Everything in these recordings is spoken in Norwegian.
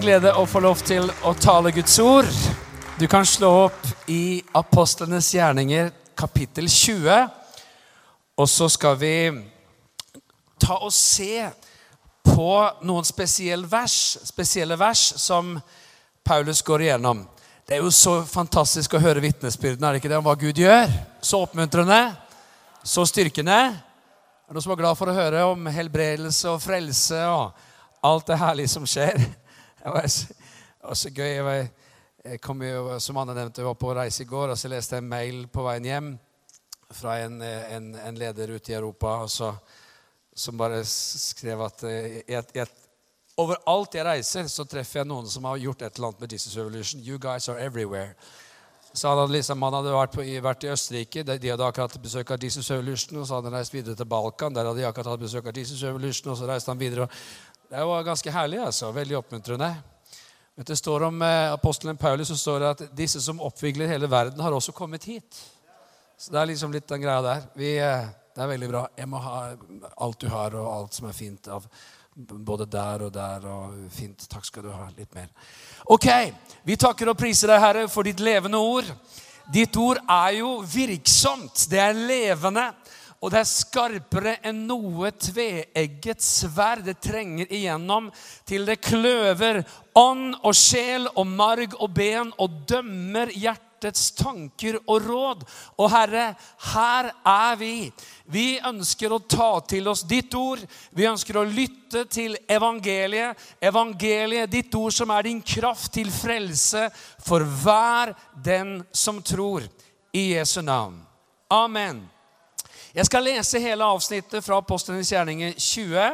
Glede å få lov til å tale Guds ord. Du kan slå opp i Apostlenes gjerninger, kapittel 20. Og så skal vi ta og se på noen spesielle vers, spesielle vers som Paulus går igjennom. Det er jo så fantastisk å høre vitnesbyrdene er det ikke det, om hva Gud gjør. Så oppmuntrende, så styrkende. Er det noen som er glad for å høre om helbredelse og frelse og alt det herlige som skjer? Det var så gøy. Jeg, var, jeg kom jo, som Anne nevnte, jeg var på reise i går, og så leste jeg en mail på veien hjem fra en, en, en leder ute i Europa så, som bare skrev at eh, jeg, jeg, overalt jeg reiser, så treffer jeg noen som har gjort et eller annet med Jesus Revolution. You guys are everywhere. Så han hadde, liksom, han hadde vært, på, vært, i Østerrike. De, de hadde akkurat besøk av Jesus Revolution. Og så hadde han reist videre til Balkan. Der hadde de akkurat hatt besøk av Jesus Revolution. Og så reiste han videre. Og det var ganske herlig. altså, Veldig oppmuntrende. Det står om eh, apostelen Paulus så står det at disse som oppvigler hele verden, har også kommet hit. Så det er liksom litt den greia der. Vi, eh, det er veldig bra. Jeg må ha alt du har, og alt som er fint av både der og der. og Fint. Takk skal du ha. Litt mer. Ok, Vi takker og priser deg, Herre, for ditt levende ord. Ditt ord er jo virksomt. Det er levende og det er skarpere enn noe tveegget sverd. Det trenger igjennom til det kløver ånd og sjel og marg og ben og dømmer hjertets tanker og råd. Og Herre, her er vi. Vi ønsker å ta til oss ditt ord. Vi ønsker å lytte til evangeliet. Evangeliet, ditt ord som er din kraft til frelse for hver den som tror. I Jesu navn. Amen. Jeg skal lese hele avsnittet fra Apostlenes gjerninger 20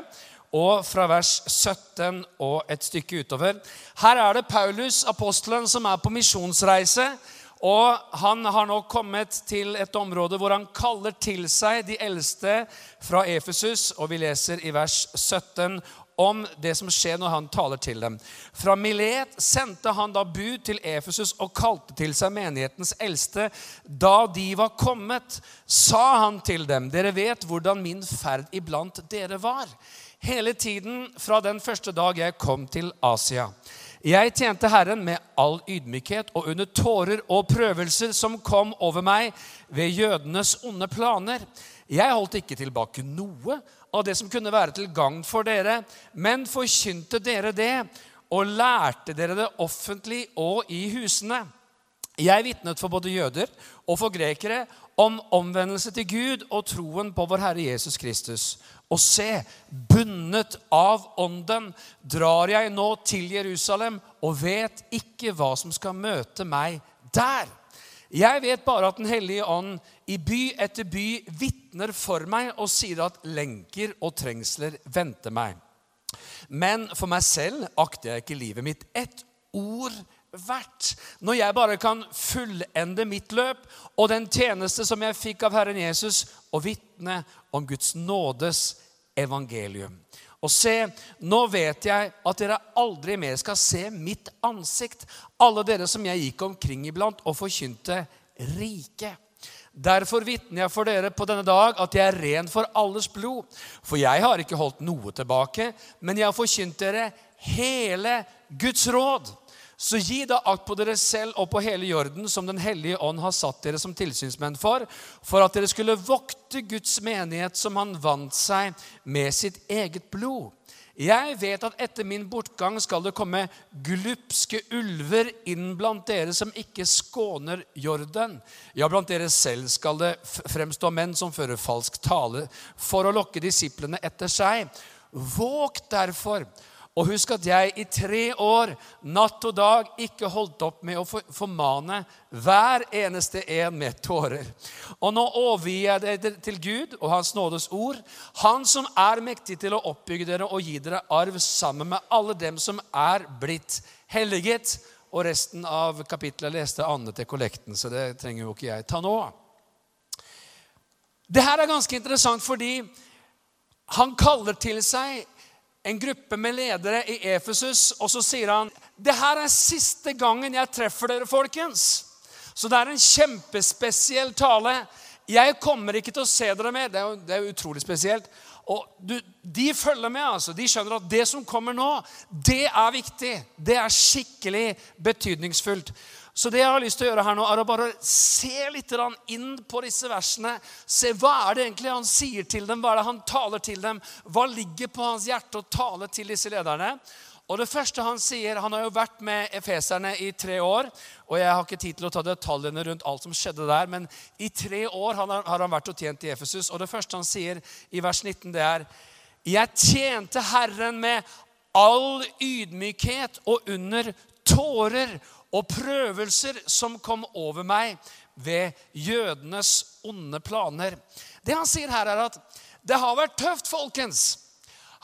og fra vers 17 og et stykke utover. Her er det Paulus, apostelen, som er på misjonsreise. Og han har nå kommet til et område hvor han kaller til seg de eldste fra Efesus. Og vi leser i vers 17 om det som skjer når han taler til dem. Fra Milet sendte han da bud til Efesus og kalte til seg menighetens eldste. Da de var kommet, sa han til dem, dere vet hvordan min ferd iblant dere var. Hele tiden fra den første dag jeg kom til Asia. Jeg tjente Herren med all ydmykhet og under tårer og prøvelser som kom over meg ved jødenes onde planer. Jeg holdt ikke tilbake noe av det som kunne være til gagn for dere, men forkynte dere det og lærte dere det offentlig og i husene. Jeg vitnet for både jøder og for grekere om omvendelse til Gud og troen på vår Herre Jesus Kristus. Og se, bundet av Ånden drar jeg nå til Jerusalem og vet ikke hva som skal møte meg der. Jeg vet bare at Den hellige ånd i by etter by vitner for meg og sier at lenker og trengsler venter meg. Men for meg selv akter jeg ikke livet mitt ett ord verdt. Når jeg bare kan fullende mitt løp og den tjeneste som jeg fikk av Herren Jesus, og vitne om Guds nådes evangelium. Og se, nå vet jeg at dere aldri mer skal se mitt ansikt, alle dere som jeg gikk omkring iblant og forkynte rike. Derfor vitner jeg for dere på denne dag at jeg er ren for alles blod. For jeg har ikke holdt noe tilbake, men jeg har forkynt dere hele Guds råd. Så gi da akt på dere selv og på hele jorden, som Den hellige ånd har satt dere som tilsynsmenn for, for at dere skulle vokte Guds menighet som han vant seg med sitt eget blod. Jeg vet at etter min bortgang skal det komme glupske ulver inn blant dere som ikke skåner jorden. Ja, blant dere selv skal det fremstå menn som fører falsk tale for å lokke disiplene etter seg. Våg derfor og husk at jeg i tre år, natt og dag, ikke holdt opp med å formane hver eneste en med tårer. Og nå overgir jeg det til Gud og Hans nådes ord, Han som er mektig til å oppbygge dere og gi dere arv sammen med alle dem som er blitt helliget. Og resten av kapittelet leste Anne til kollekten, så det trenger jo ikke jeg ta nå. Det her er ganske interessant fordi han kaller til seg en gruppe med ledere i Efesus, og så sier han det her er siste gangen jeg treffer dere, folkens. Så det er en kjempespesiell tale. Jeg kommer ikke til å se dere mer. Det er jo, det er utrolig spesielt. Og du, De følger med. altså. De skjønner at det som kommer nå, det er viktig. Det er skikkelig betydningsfullt. Så det jeg har lyst til å gjøre her nå, er å bare se litt inn på disse versene. Se hva er det egentlig han sier til dem, hva er det han taler til dem? Hva ligger på hans hjerte å tale til disse lederne? Og det første Han sier, han har jo vært med efeserne i tre år. og Jeg har ikke tid til å ta detaljene rundt alt som skjedde der, men i tre år har han vært og tjent i Efesus. Og det første han sier i vers 19, det er Jeg tjente Herren med all ydmykhet og under tårer og prøvelser som kom over meg ved jødenes onde planer. Det han sier her, er at det har vært tøft, folkens.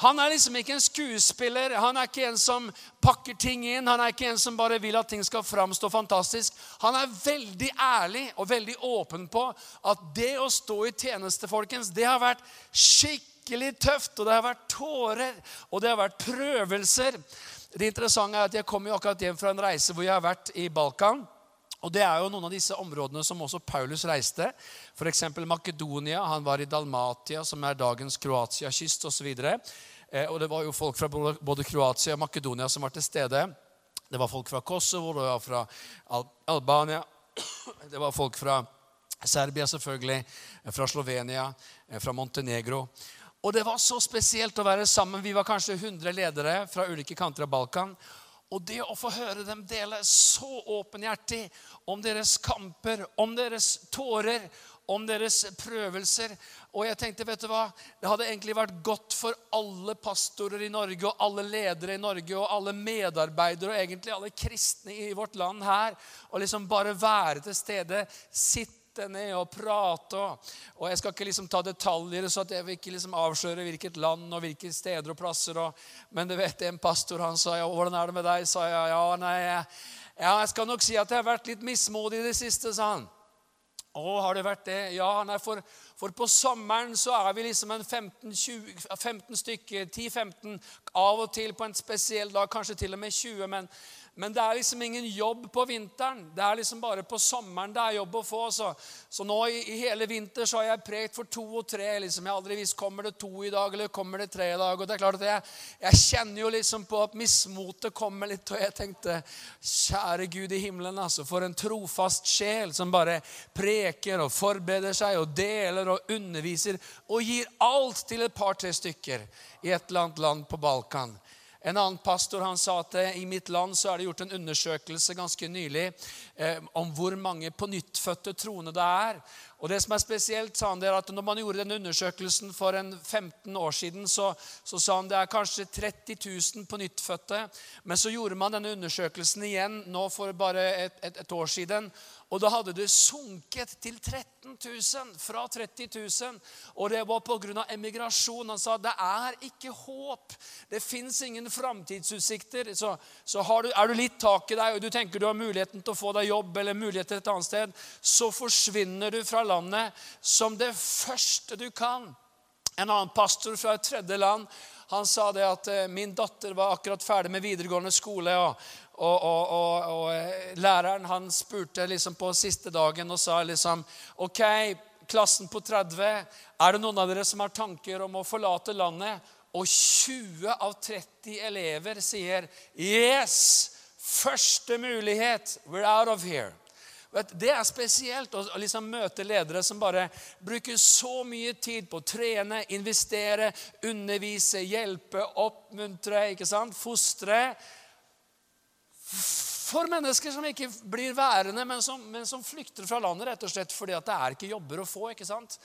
Han er liksom ikke en skuespiller. Han er ikke en som pakker ting inn. Han er ikke en som bare vil at ting skal framstå fantastisk. Han er veldig ærlig og veldig åpen på at det å stå i tjeneste, folkens, det har vært skikkelig tøft. Og det har vært tårer, og det har vært prøvelser. Det interessante er at Jeg kom jo akkurat hjem fra en reise hvor jeg har vært i Balkan. Og Det er jo noen av disse områdene som også Paulus reiste. F.eks. Makedonia. Han var i Dalmatia, som er dagens Kroatia-kyst osv. Eh, og det var jo folk fra både Kroatia og Makedonia som var til stede. Det var folk fra Kosovo, det var fra Albania, det var folk fra Serbia, selvfølgelig, fra Slovenia, eh, fra Montenegro. Og det var så spesielt å være sammen. Vi var kanskje 100 ledere fra ulike kanter av Balkan. Og det å få høre dem dele så åpenhjertig om deres kamper, om deres tårer, om deres prøvelser. Og jeg tenkte, vet du hva? Det hadde egentlig vært godt for alle pastorer i Norge og alle ledere i Norge og alle medarbeidere og egentlig alle kristne i vårt land her å liksom bare være til stede. Sitte ned og prate. Og, jeg skal ikke liksom ta detaljer, så at jeg vil ikke liksom avsløre hvilket land og hvilke steder og plasser. Og, men du vet, en pastor han sa ja, 'Hvordan er det med deg?' sa jeg. Ja, nei, ja, jeg skal nok si at jeg har vært litt mismodig i det siste, sa han. Å, har det vært det? Ja, nei, for, for på sommeren så er vi liksom en 15, 20, 15 stykker, 10-15 av og til på en spesiell dag, kanskje til og med 20. men men det er liksom ingen jobb på vinteren. Det er liksom bare på sommeren det er jobb å få. Så, så nå i, i, hele vinter så har jeg prekt for to og tre. liksom. Jeg har aldri visst kommer det to i dag eller kommer det tre i dag. Og det er klart at jeg, jeg kjenner jo liksom på at mismotet kommer litt. Og jeg tenkte, kjære Gud i himmelen, altså, for en trofast sjel som bare preker og forbereder seg og deler og underviser og gir alt til et par-tre stykker i et eller annet land på Balkan. En annen pastor han sa at eh, i mitt land så er det gjort en undersøkelse ganske nylig eh, om hvor mange pånyttfødte troende det er. Og det som er spesielt, sa han det er at når man gjorde den undersøkelsen for en 15 år siden, så, så sa han det er kanskje 30 000 pånyttfødte. Men så gjorde man denne undersøkelsen igjen nå for bare et, et, et år siden. Og da hadde det sunket til 13 000 fra 30 000. Og det var pga. emigrasjon. Han sa det er ikke håp. Det fins ingen framtidsutsikter. Så, så du, er du litt tak i deg og du tenker du har muligheten til å få deg jobb eller mulighet til et annet sted, så forsvinner du fra landet som det første du kan. En annen pastor fra et tredje land han sa det at eh, min datter var akkurat ferdig med videregående skole. og og, og, og, og, eh, læreren han spurte liksom på siste dagen og sa liksom OK, klassen på 30, er det noen av dere som har tanker om å forlate landet? Og 20 av 30 elever sier yes! Første mulighet. We're out of here. Det er spesielt å liksom møte ledere som bare bruker så mye tid på å trene, investere, undervise, hjelpe, oppmuntre, ikke sant? fostre for mennesker som ikke blir værende, men som, men som, flykter fra landet rett og slett fordi at det er ikke jobber å få. ikke sant?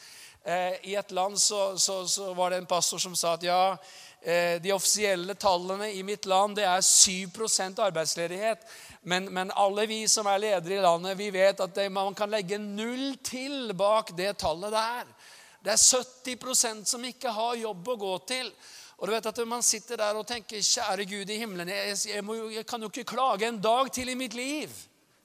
Eh, I et land så, så, så, var det en pastor som sa at ja, eh, de offisielle tallene i mitt land det er 7 arbeidsledighet. Men, men, alle vi som er ledere i landet, vi vet at det, man kan legge null til bak det tallet der. Det er 70% som ikke har jobb å gå til. Og du vet at Man sitter der og tenker 'Kjære Gud i himmelen, jeg, jeg, må, jeg, kan jo ikke klage en dag til i mitt liv'.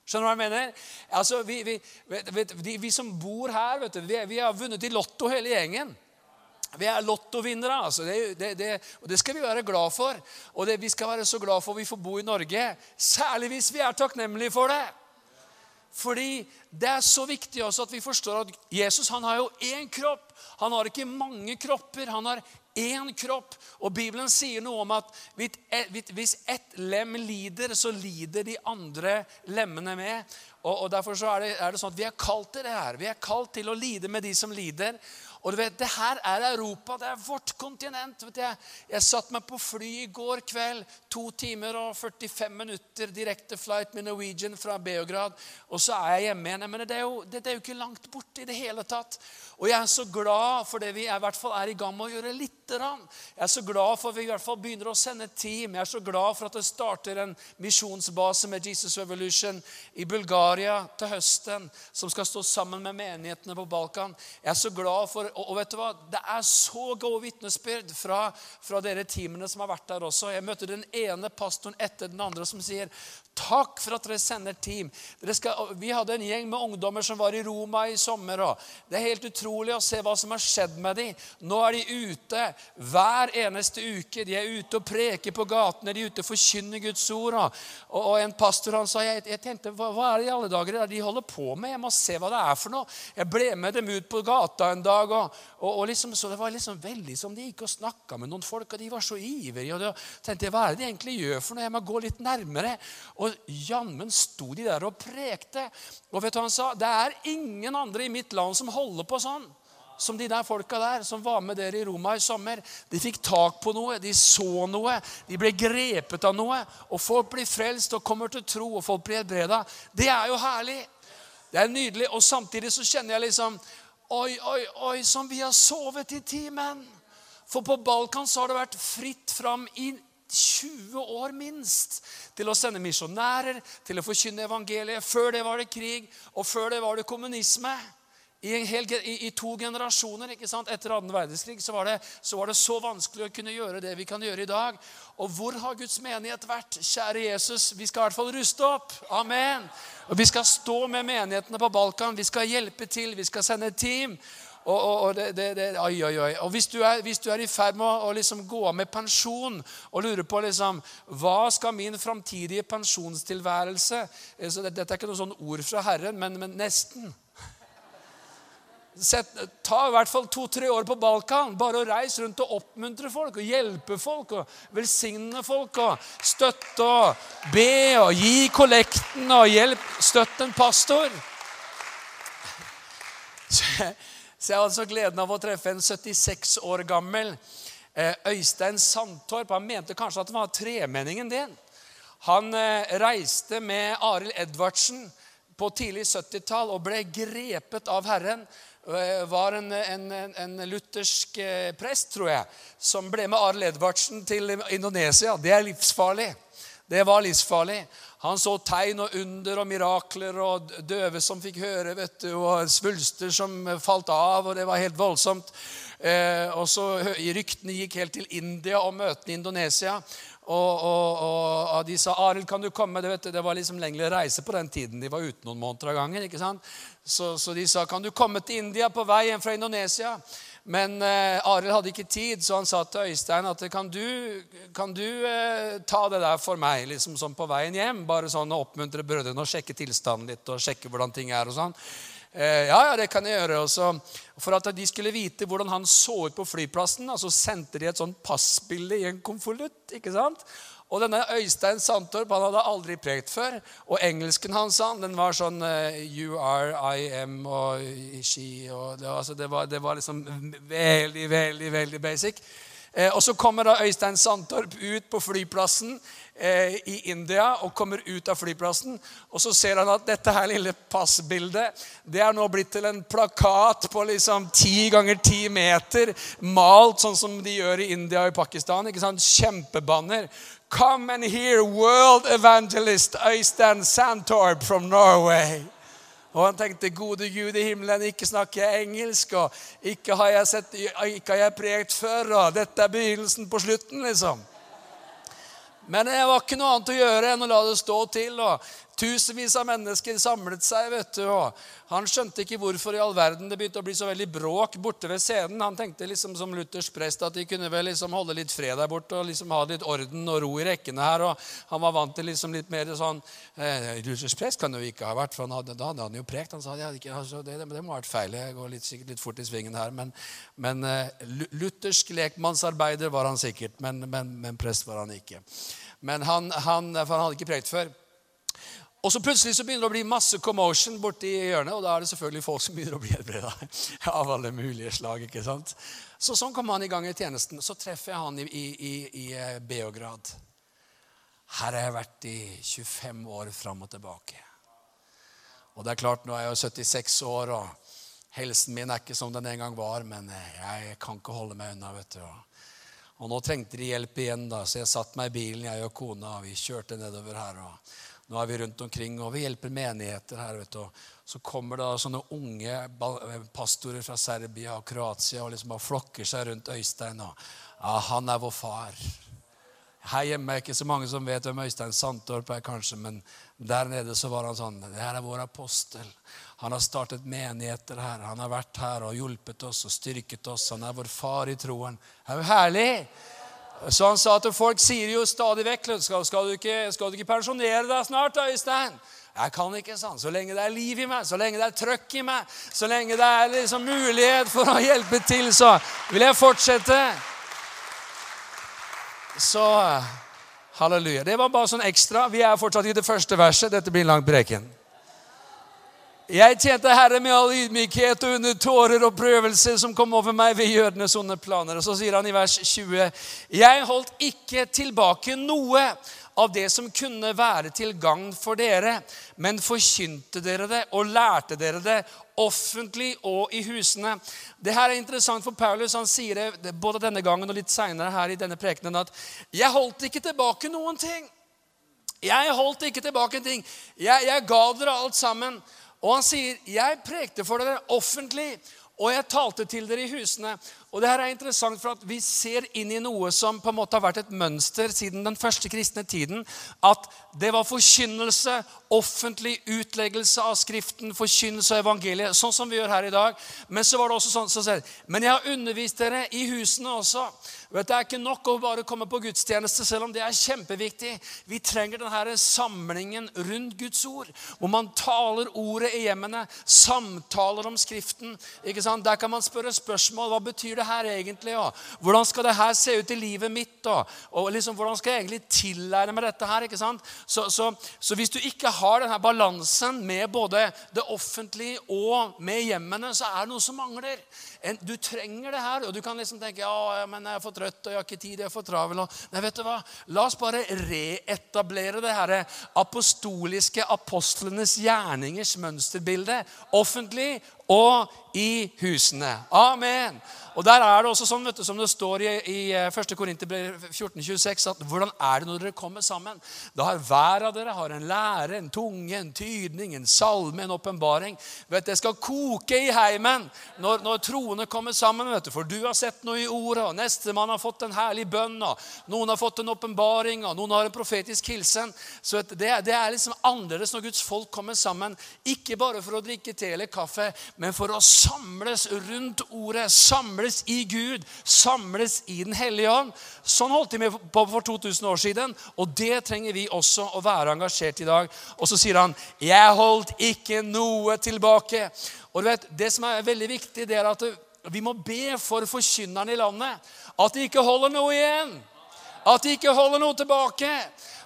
Skjønner du hva jeg mener? Altså, Vi, vi, vet, vi som bor her, vet du, vi, vi, har vunnet i Lotto hele gjengen. Vi er lottovinnere. altså. Det, det, det, og det skal vi være glad for. Og vi skal være så glad for vi får bo i Norge. Særlig hvis vi er takknemlige for det. Fordi det er så viktig også at vi forstår at Jesus han har jo én kropp. Han har ikke mange kropper. Han har én kropp. Og Bibelen sier noe om at hvis ett lem lider, så lider de andre lemmene med. Og, Derfor så er det, er det sånn at vi er kalt til det her. Vi er kalt til å lide med de som lider. Og du vet, det her er Europa. Det er vårt kontinent. vet Jeg Jeg satt meg på fly i går kveld. To timer og 45 minutter direkte flight med Norwegian fra Beograd. Og så er jeg hjemme igjen. Men det er jo, det er jo ikke langt borte i det hele tatt. Og jeg er så glad for det vi er, i hvert fall er i gang med å gjøre lite grann. Jeg er så glad for at vi i hvert fall begynner å sende team. Jeg er så glad for at det starter en misjonsbase med Jesus Revolution i Bulgaria til høsten, som skal stå sammen med menighetene på Balkan. Jeg er så glad for og vet du hva? Det er så gode vitnesbyrd fra, fra dere teamene som har vært der også. Jeg møter den ene pastoren etter den andre som sier Takk for at dere sender team. Dere skal, vi hadde en gjeng med ungdommer som var i Roma i sommer. Det er helt utrolig å se hva som har skjedd med dem. Nå er de ute hver eneste uke. De er ute og preker på gatene. De er ute og forkynner Guds ord. Og, og en pastor han sa jeg, jeg tenkte, hva, hva, er det i alle dager de holder på med? Jeg må se hva det er for noe. Jeg ble med dem ut på gata en dag. og, og, og liksom, så Det var liksom veldig som de gikk og snakka med noen folk, og de var så ivrige. og da tenkte Hva er det de egentlig gjør for noe? Jeg må gå litt nærmere. Og jammen sto de der og prekte. Og vet du hva han sa? Det er ingen andre i mitt land som holder på sånn som de der folka der som var med dere i Roma i sommer. De fikk tak på noe, de så noe, de ble grepet av noe. Og folk blir frelst og kommer til tro, og folk blir helbreda. Det er jo herlig. Det er nydelig. Og samtidig så kjenner jeg liksom Oi, oi, oi, som vi har sovet i timen. For på Balkan så har det vært fritt fram i 20 år minst til å sende misjonærer, til å forkynne evangeliet. Før det var det krig, og før det var det kommunisme. I, hel, i, i to generasjoner ikke sant? etter annen verdenskrig så var, det, så var, det, så vanskelig å kunne gjøre det vi kan gjøre i dag. Og hvor har Guds menighet vært? Kjære Jesus, vi skal i hvert fall ruste opp. Amen. Og Vi skal stå med menighetene på Balkan. Vi skal hjelpe til. Vi skal sende team. Og, og, og, det, det, det, oi, oi, oi. og hvis, du er, hvis du er i ferd med å, å liksom gå av med pensjon og lurer på liksom, hva skal min framtidige pensjonstilværelse eh, så Dette er ikke noe sånn ord fra Herren, men, men nesten. Sett, ta i hvert fall to-tre år på Balkan. Bare å reise rundt og oppmuntre folk og hjelpe folk og velsigne folk og støtte og be og gi kollekten og hjelp. Støtt en pastor. Så jeg har altså gleden av å treffe en 76 år gammel eh, Øystein Sandtorp. Han mente kanskje at det var tremenningen din. Han eh, reiste med Arild Edvardsen på tidlig 70-tall og ble grepet av Herren. Eh, var en, en, en, luthersk prest, tror jeg, som ble med Arild Edvardsen til Indonesia. Det er livsfarlig. Det var livsfarlig. Han så tegn og under og mirakler og døve som fikk høre, vet du, og svulster som falt av, og det var helt voldsomt. Eh, og så Ryktene gikk helt til India og møtene i Indonesia. Og, og, og, de sa 'Arild, kan du komme?' Det, vet du, det var liksom lengre reise på den tiden. De var ute noen måneder av gangen. ikke sant? Så, så de sa 'Kan du komme til India på vei hjem fra Indonesia?' Men eh, Arild hadde ikke tid, så han sa til Øystein at kan du, kan du eh, ta det der for meg liksom sånn på veien hjem? Bare sånn å oppmuntre brødrene og sjekke tilstanden litt og sjekke hvordan ting er. og sånn. Eh, ja, ja, det kan jeg gjøre. Også. For at de skulle vite hvordan han så ut på flyplassen, så sendte de et sånn passbilde i en konvolutt. ikke sant? Og denne Øystein Sandtorp han hadde aldri prekt før. Og engelsken hans den var sånn uh, You are, I am og she og det, altså, det, var, det var, liksom veldig, veldig, veldig basic. Eh, og så kommer da Øystein Sandtorp ut på flyplassen eh, i India og kommer ut av flyplassen. Og så ser han at dette her lille passbildet det er nå blitt til en plakat på liksom ti ganger ti meter. Malt sånn som de gjør i India og i Pakistan. ikke sant? Kjempebanner. Come and hear world evangelist Øystein Sandtorp from Norway. Og han tenkte, gode Gud i himmelen, ikke snakker jeg engelsk, og ikke har jeg, sett, ikke har jeg prekt før, og dette er begynnelsen på slutten, liksom. Men det var ikke noe annet å gjøre enn å la det stå til. og Tusenvis av mennesker samlet seg. vet du, og Han skjønte ikke hvorfor i all verden det begynte å bli så veldig bråk borte ved scenen. Han tenkte liksom som Luthers prest at de kunne vel liksom holde litt fred der borte og liksom ha litt orden og ro i rekkene her. og Han var vant til liksom litt mer sånn eh, Luthers prest kan jo ikke ha vært, for hadde, da hadde han jo prekt. Han sa ja, altså, det, det, må ha vært feil. Jeg går litt, sikkert litt fort i svingen her. Men, men eh, luthersk lekmannsarbeider var han sikkert, men, men, men prest var han ikke. Men han, han, for han hadde ikke prekt før. Og så plutselig så begynner det å bli masse commotion borti hjørnet, og da er det selvfølgelig folk som begynner å bli helbreda av alle mulige slag. ikke sant? Så sånn kom han i gang i tjenesten. Så treffer jeg han i, i, i, eh, Beograd. Her har jeg vært i 25 år fram og tilbake. Og det er klart, nå er jeg jo 76 år, og helsen min er ikke som den en gang var, men eh, jeg kan ikke holde meg unna. vet du. Og nå trengte de hjelp igjen, da, så jeg satte meg i bilen, jeg og kona, og vi kjørte nedover her. og Nå er vi rundt omkring, og vi hjelper menigheter her. vet du. Så kommer det sånne unge pastorer fra Serbia og Kroatia og liksom bare flokker seg rundt Øystein. og ja, Han er vår far. Her hjemme er ikke så mange som vet hvem Øystein Sandtorp er, kanskje, men der nede så var han sånn Det her er vår apostel. Han har startet menigheter her. Han har vært her og hjulpet oss og styrket oss. Han er vår far i troen. Det er jo herlig! Så han sa til folk sier jo stadig vekk skal, skal, du ikke, skal du ikke pensjonere deg snart, Øystein? Jeg kan ikke, sånn. Så lenge det er liv i meg, så lenge det er trøkk i meg, så lenge det er liksom mulighet for å hjelpe til, så vil jeg fortsette. Så halleluja. Det var bare sånn ekstra. Vi er fortsatt i det første verset. Dette blir en lang preken. Jeg tjente Herre med all ydmykhet og under tårer og prøvelser som kom over meg ved jødenes onde planer. Og så sier han i vers 20.: Jeg holdt ikke tilbake noe av det som kunne være til gagn for dere, men forkynte dere det og lærte dere det offentlig og i husene. Det her er interessant for Paulus. Han sier det både denne gangen og litt seinere her i denne prekenen at 'jeg holdt ikke tilbake noen ting'. Jeg holdt ikke tilbake en ting. Jeg, jeg ga dere alt sammen. Og han sier, 'Jeg prekte for dere offentlig, og jeg talte til dere i husene.' Og det her er interessant, for at Vi ser inn i noe som på en måte har vært et mønster siden den første kristne tiden. At det var forkynnelse, offentlig utleggelse av Skriften, forkynnelse av evangeliet. Sånn som vi gjør her i dag. Men så var det også sånn som så Men jeg har undervist dere i husene også. Vet, det er ikke nok å bare komme på gudstjeneste, selv om det er kjempeviktig. Vi trenger denne samlingen rundt Guds ord, hvor man taler ordet i hjemmene, samtaler om Skriften. ikke sant? Der kan man spørre spørsmål. Hva betyr det her egentlig? Og hvordan skal det her se ut i livet mitt? Og, og liksom, hvordan skal jeg egentlig tillære meg dette her? ikke sant? Så, så, så hvis du ikke har denne balansen med både det offentlige og med hjemmene, så er det noe som mangler. En, du trenger det her. Og du kan liksom tenke ja, men jeg er for trøtt, og jeg har ikke tid, jeg er for travel. Og, nei, vet du hva? La oss bare reetablere det her apostoliske apostlenes gjerningers mønsterbilde. Offentlig og i husene. Amen. Og der er det også sånn, vet du, som det står i, i 1. Eh, Korinterbrev 1426, at hvordan er det når dere kommer sammen? Da har hver av dere har en lære, en tunge, en tydning, en salme, en åpenbaring. Det skal koke i heimen når, når troende kommer sammen. vet du, For du har sett noe i ordet, og nestemann har fått en herlig bønn, og noen har fått en åpenbaring, og noen har en profetisk hilsen. Så det, det er liksom annerledes når Guds folk kommer sammen. Ikke bare for å drikke te eller kaffe, men for å samles rundt ordet. samles i Gud, samles i Den hellige ånd. Sånn holdt de med på for 2000 år siden, og det trenger vi også å være engasjert i dag. Og så sier han, 'Jeg holdt ikke noe tilbake'. Og du vet, Det som er veldig viktig, det er at vi må be for forkynnerne i landet. At de ikke holder noe igjen. At de ikke holder noe tilbake.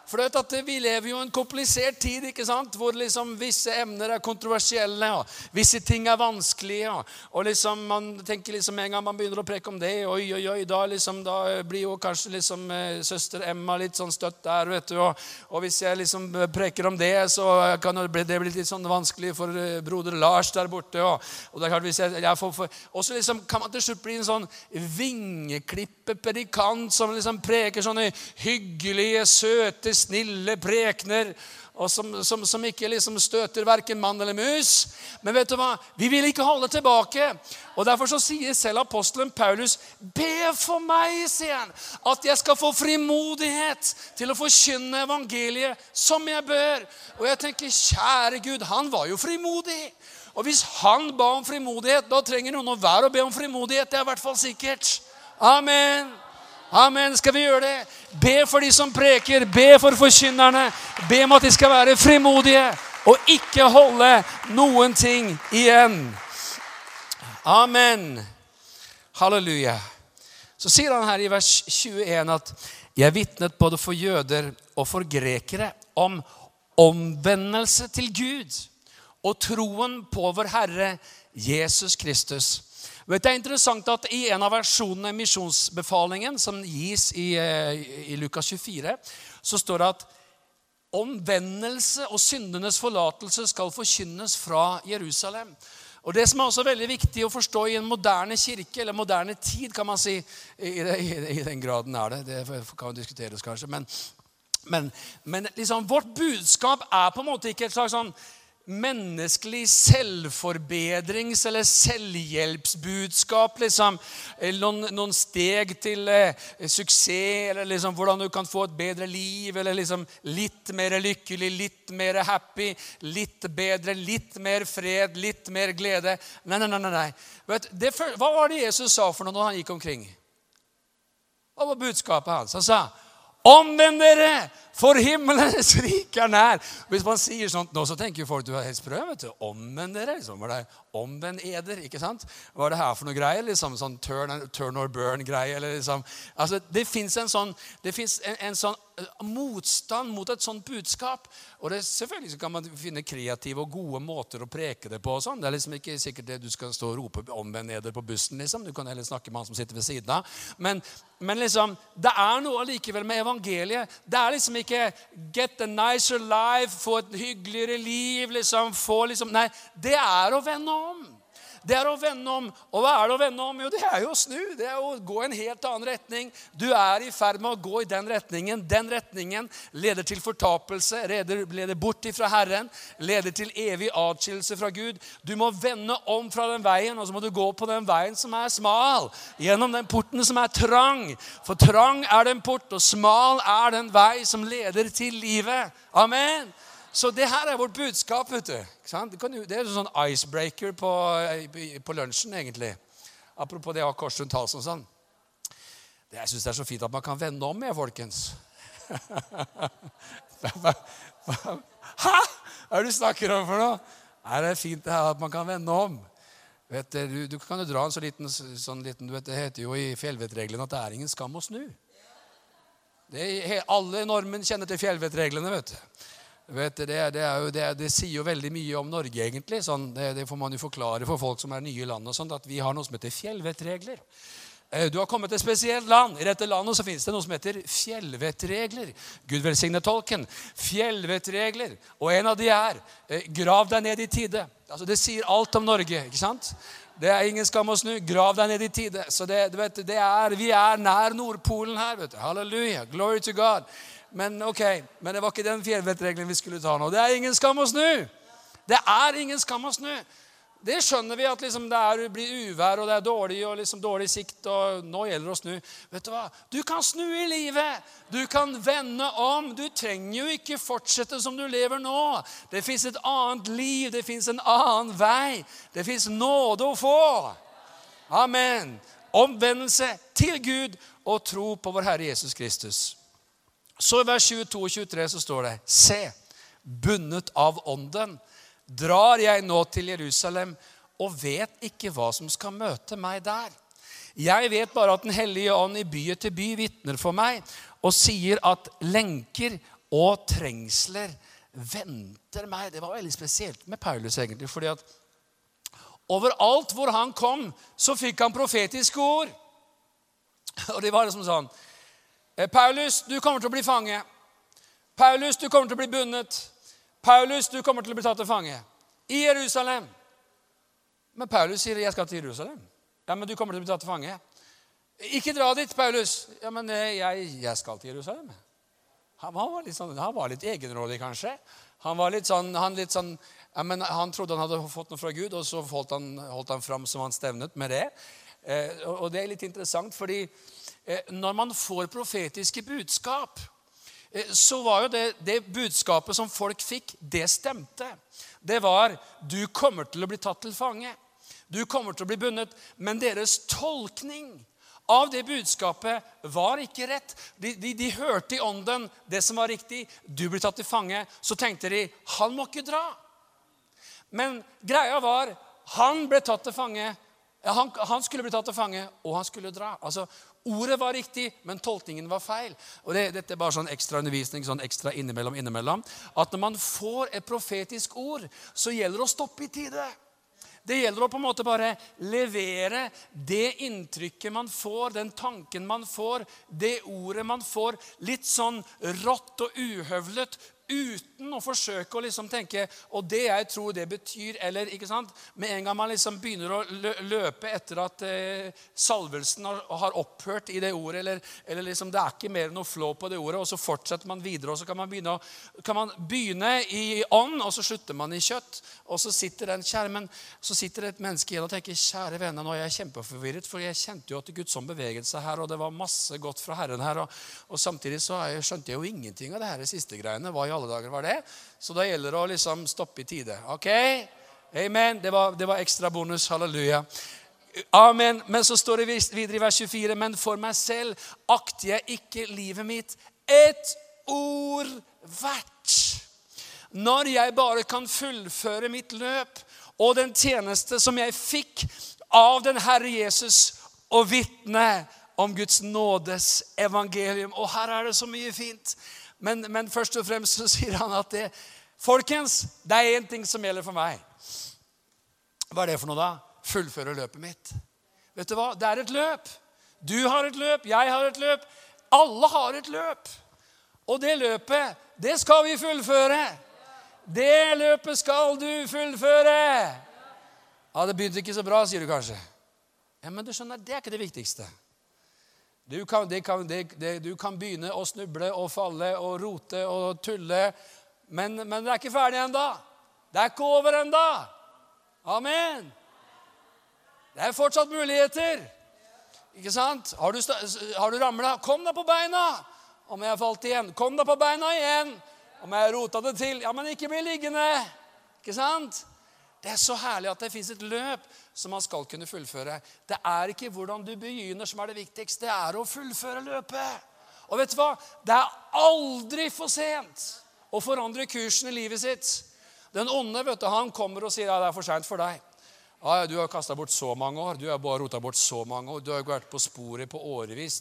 For du vet at Vi lever jo i en komplisert tid ikke sant? hvor liksom visse emner er kontroversielle, og visse ting er vanskelige. Og, liksom man tenker liksom en gang man begynner å preke om det, oi, oi, oi, da, liksom, da blir jo kanskje liksom eh, søster Emma litt sånn støtt der. vet du, og, og, hvis jeg liksom preker om det, så kan det bli, det bli litt sånn vanskelig for eh, broder Lars der borte. Og, og det er klart hvis jeg, jeg får, for, også liksom kan man til slutt bli en sånn vingeklippepredikant som liksom preker sånne hyggelige, søte snille prekener og som, som, som ikke liksom støter verken mann eller mus. Men vet du hva? vi vil ikke holde tilbake. Og Derfor så sier selv apostelen Paulus, be for meg, sier han, at jeg skal få frimodighet til å forkynne evangeliet som jeg bør. Og jeg tenker, kjære Gud, han var jo frimodig. Og hvis han ba om frimodighet, da trenger noen å være å be om frimodighet. Det er i hvert fall sikkert. Amen. Amen. Skal vi gjøre det? Be for de som preker. Be for forkynnerne. Be om at de skal være frimodige og ikke holde noen ting igjen. Amen. Halleluja. Så sier han her i vers 21 at jeg vitnet både for jøder og for grekere om omvendelse til Gud og troen på vår Herre Jesus Kristus. Vet, det er interessant at I en av versjonene i misjonsbefalingen, som gis i, eh, i Lukas 24, så står det at omvendelse og syndenes forlatelse skal forkynnes fra Jerusalem. Og Det som er også veldig viktig å forstå i en moderne kirke, eller moderne tid, kan man si I, i, i den graden er det. Det kan diskuteres, kanskje. Men, men, men liksom, vårt budskap er på en måte ikke et slags sånn menneskelig selvforbedrings- eller selvhjelpsbudskap. Liksom. Noen, noen, steg til eh, suksess, eller liksom hvordan du kan få et bedre liv. Eller liksom litt mer lykkelig, litt mer happy, litt bedre, litt mer fred, litt mer glede. Nei, nei, nei. nei. Vet, det, hva var det Jesus sa for noe når han gikk omkring? Hva var budskapet hans? Han sa Omvend dere, for himmelens rike er nær. Hvis man sier sånt nå, så tenker jo folk du er helt sprø. vet du. Omvend dere. Liksom. Var det omvend eder? ikke sant? Hva er det her for noe greier? Liksom sånn turn, turn or burn-greie? liksom. Altså, Det fins en sånn, en, en sånn eh, motstand mot et sånt budskap. Og det, selvfølgelig kan man finne kreative og gode måter å preke det på. og sånn. Det er liksom ikke sikkert det du skal stå og rope 'omvend eder' på bussen. liksom. Du kan heller snakke med han som sitter ved siden av. Men, men liksom, det er noe allikevel med evangeliet. Det er liksom ikke 'get a nicer life', få et hyggeligere liv, liksom, få liksom Nei, det er å vende om det er å vende om. Og hva er det å vende om? Jo, det er jo å snu. Det er å gå i en helt annen retning. Du er i ferd med å gå i den retningen. Den retningen leder til fortapelse, leder, leder bort ifra Herren, leder til evig atskillelse fra Gud. Du må vende om fra den veien, og så må du gå på den veien som er smal. Gjennom den porten som er trang. For trang er den port, og smal er den vei som leder til livet. Amen. Så det her er vårt budskap. vet du. Det er en sånn icebreaker på, på lunsjen, egentlig. Apropos det å ha kors rundt halsen og sånn. Det, jeg syns det er så fint at man kan vende om med, folkens. Hæ? Hva er det du snakker om for noe? Er det fint det her at man kan vende om? Vet du, du kan jo dra en så liten, sånn liten du vet, Det heter jo i fjellvettreglene at det er ingen skam å snu. Er, alle nordmenn kjenner til fjellvettreglene. vet du. Vet, det, det, jo, det, det, sier jo veldig mye om Norge, egentlig. Sånn, det, får man jo forklare for folk som er nye i landet. sånt, At vi har noe som heter fjellvettregler. Eh, du har kommet til et spesielt land. I dette landet så finnes det noe som heter fjellvettregler. Gud velsigne tolken. Fjellvettregler. Og en av de er eh, grav deg ned i tide. Altså, det sier alt om Norge. ikke sant? Det er ingen skam å snu. Grav deg ned i tide. Så det, vet, det er, Vi er nær Nordpolen her. vet du. Halleluja. Glory to God. Men ok, men det var ikke den fjellvettregelen vi skulle ta nå. Det er ingen skam å snu. Det er ingen skam å snu. Det skjønner vi at liksom det er, blir uvær og det er dårlig og liksom dårlig sikt. og Nå gjelder det å snu. Vet Du hva? Du kan snu i livet. Du kan vende om. Du trenger jo ikke fortsette som du lever nå. Det fins et annet liv. Det fins en annen vei. Det fins nåde å få. Amen. Omvendelse til Gud og tro på vår Herre Jesus Kristus. Så i vers 22 og 23 så står det Se, bundet av ånden drar jeg nå til Jerusalem og vet ikke hva som skal møte meg der. Jeg vet bare at Den hellige ånd i by etter by vitner for meg og sier at lenker og trengsler venter meg. Det var veldig spesielt med Paulus, egentlig. fordi at overalt hvor han kom, så fikk han profetiske ord. Og det var liksom sånn Paulus, du kommer til å bli fange. Paulus, du kommer til å bli bundet. Paulus, du kommer til å bli tatt til fange. I Jerusalem. Men Paulus sier 'jeg skal til Jerusalem'. Ja, Men du kommer til å bli tatt til fange. Ikke dra dit, Paulus. Ja, men eh, jeg, jeg skal til Jerusalem. Han var litt, sånn, litt egenrådig, kanskje. Han var litt sånn, han, litt sånn ja, men han trodde han hadde fått noe fra Gud, og så holdt han, holdt han fram som han stevnet med det. Eh, og det er litt interessant, fordi eh, når man får profetiske budskap, eh, så var jo det, det budskapet som folk fikk, det stemte. Det var 'Du kommer til å bli tatt til fange'. Du kommer til å bli bundet. Men deres tolkning av det budskapet var ikke rett. De, de, de, hørte i ånden det som var riktig. Du blir tatt til fange. Så tenkte de han må ikke dra. Men greia var han ble tatt til fange. Han, han skulle bli tatt til fange, og han skulle dra. Altså, Ordet var riktig, men tolkningen var feil. Og det, Dette er bare sånn ekstra undervisning sånn ekstra innimellom, innimellom. At når man får et profetisk ord, så gjelder det å stoppe i tide. Det gjelder å på en måte bare levere det inntrykket man får, den tanken man får, det ordet man får, litt sånn rått og uhøvlet, uten å forsøke å liksom tenke Og det jeg tror det betyr eller, ikke sant? Med en gang man liksom begynner å løpe etter at eh, salvelsen har, har, opphørt i det ordet, eller, eller, liksom det er ikke mer noe flow på det ordet, og så fortsetter man videre, og så kan man begynne, kan man begynne i ånd, og så slutter man i kjøtt. Og så sitter, den, skjermen, så sitter et menneske igjen og tenker kjære venner, nå er jeg kjempeforvirret, for jeg kjente jo at Guds ånd beveget seg her, og det var masse godt fra Herren her, og, og samtidig så skjønte jeg jo ingenting av det her siste greiene. hva i alle dager var det. Så da gjelder det å liksom stoppe i tide. Ok? Amen. Det var, det var ekstra bonus. Halleluja. Amen. Men så står det videre i vers 24.: Men for meg selv akter jeg ikke livet mitt et ord verdt. Når jeg bare kan fullføre mitt løp og den tjeneste som jeg fikk av den Herre Jesus, og vitne om Guds nådes evangelium. Og her er det så mye fint. Men, men, først og fremst så sier han at det, folkens, det er én ting som gjelder for meg. Hva er det for noe, da? Fullføre løpet mitt. Vet du hva? Det er et løp. Du har et løp, jeg har et løp. Alle har et løp. Og det løpet, det skal vi fullføre. Det løpet skal du fullføre. Ja, Det begynte ikke så bra, sier du kanskje. Ja, Men du skjønner, det er ikke det viktigste. Du kan, kan, det, det, du kan, begynne å snuble og falle og rote og tulle, men, men det er ikke ferdig ennå. Det er ikke over ennå. Amen. Det er fortsatt muligheter. Ikke sant? Har du, har du ramla? Kom deg på beina! Om jeg har falt igjen. Kom deg på beina igjen! Om jeg har rota det til. Ja, men ikke bli liggende. Ikke sant? Det er så herlig at det fins et løp som man skal kunne fullføre. Det er ikke hvordan du begynner som er det viktigste. Det er å fullføre løpet. Og vet du hva? Det er aldri for sent å forandre kursen i livet sitt. Den onde vet du, han kommer og sier ja, det er for seint for deg. Ja, du har kasta bort så mange år. Du har bare rota bort så mange år. Du har vært på sporet på årevis.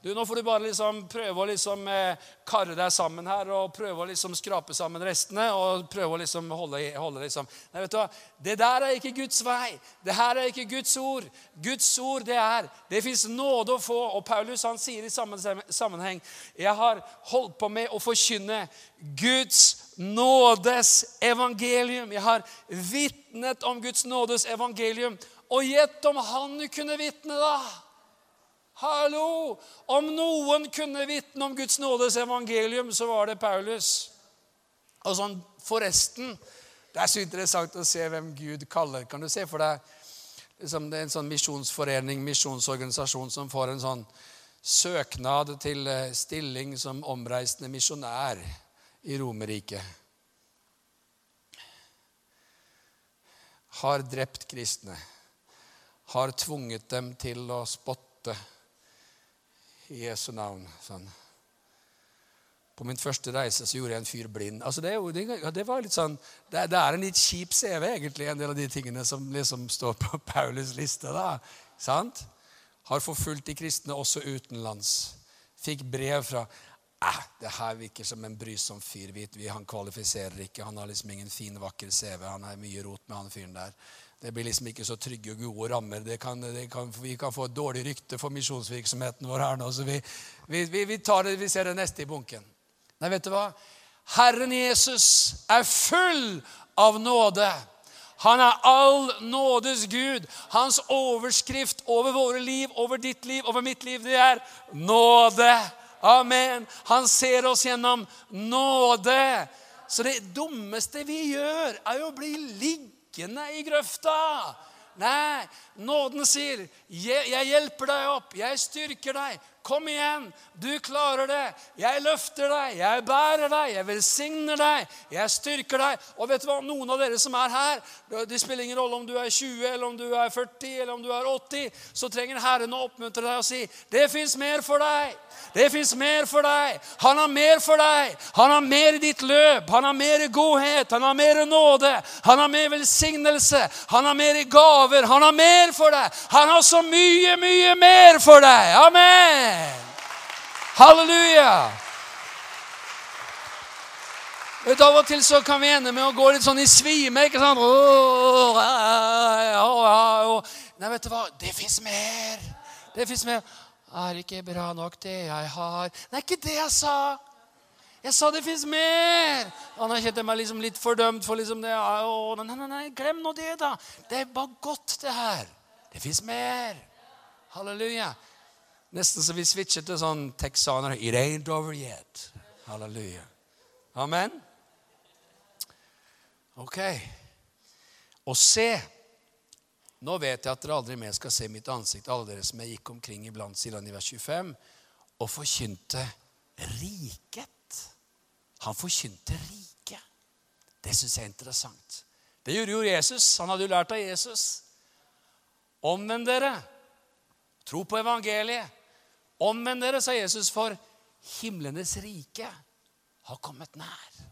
Du, nå får du bare liksom prøve å liksom, eh, karre deg sammen her og prøve å liksom skrape sammen restene. og prøve å liksom holde, holde liksom. Nei, vet du hva? Det der er ikke Guds vei. Det her er ikke Guds ord. Guds ord det er Det fins nåde å få. Og Paulus han sier i samme sammenheng Jeg har holdt på med å forkynne Guds nådes evangelium. Jeg har vitnet om Guds nådes evangelium. Og gjett om han kunne vitne, da! Hallo! Om noen kunne vitne om Guds nådes evangelium, så var det Paulus. Og sånn forresten Det er så interessant å se hvem Gud kaller. Kan du se for deg liksom, Det er en sånn misjonsforening, misjonsorganisasjon, som får en sånn søknad til eh, stilling som omreisende misjonær i Romerriket. Har drept kristne. Har tvunget dem til å spotte i Jesu navn. Sånn. På min første reise så gjorde jeg en fyr blind. Altså det, det, var litt sånn, det, det, er en litt kjip CV, egentlig, en del av de tingene som liksom står på Paulus' liste. da. Sant? Har forfulgt de kristne også utenlands. Fikk brev fra eh, det her virker som en brysom fyr. Vi, han kvalifiserer ikke. Han har liksom ingen fin, vakker CV. Han har mye rot med han fyren der. Det blir liksom ikke så trygge og gode rammer. Det kan, det kan, vi kan få et dårlig rykte for misjonsvirksomheten vår her nå. Så vi, vi, vi, det, vi ser det neste i bunken. Nei, vet du hva? Herren Jesus er full av nåde. Han er all nådes Gud. Hans overskrift over våre liv, over ditt liv, over mitt liv, det er nåde Amen. Han ser oss gjennom nåde. Så det dummeste vi gjør, er jo å bli liggende i grøfta. Nei, nåden sier, 'Jeg hjelper deg opp. Jeg styrker deg. Kom igjen, du klarer det. Jeg løfter deg, jeg bærer deg, jeg velsigner deg, jeg styrker deg. Og vet du hva, noen av dere som er her, det spiller ingen rolle om du er 20, eller om du er 40, eller om du er 80, så trenger Herren å oppmuntre deg og si, det fins mer for deg. Det fins mer for deg. Han har mer for deg. Han har mer i ditt løp. Han har mer i godhet. Han har mer i nåde. Han har mer velsignelse. Han har mer i gaver. Han har mer for deg. Han har så mye, mye mer for deg. Amen. Halleluja! Vet, av og til så kan vi ende med å gå litt sånn i svime. ikke sant? Nei, vet du hva? Det fins mer. Det fins mer. Er ikke bra nok, det jeg har Det er ikke det jeg sa. Jeg sa det fins mer. Han kjente kjent meg liksom litt fordømt for liksom det. Å, nei, nei, nei, glem nå det, da. Det er bare godt, det her. Det fins mer. Halleluja. Nesten så vi switcher til sånn texaner. It ain't over yet. Halleluja. Amen. Ok. Og se Nå vet jeg at dere aldri mer skal se mitt ansikt, alle dere som jeg gikk omkring iblant, sier han i vers 25, og forkynte riket. Han forkynte riket. Det syns jeg er interessant. Det gjorde jo Jesus. Han hadde jo lært av Jesus. Omvend dere. Tro på evangeliet. Omvend dere, sa Jesus, for himlenes rike har kommet nær.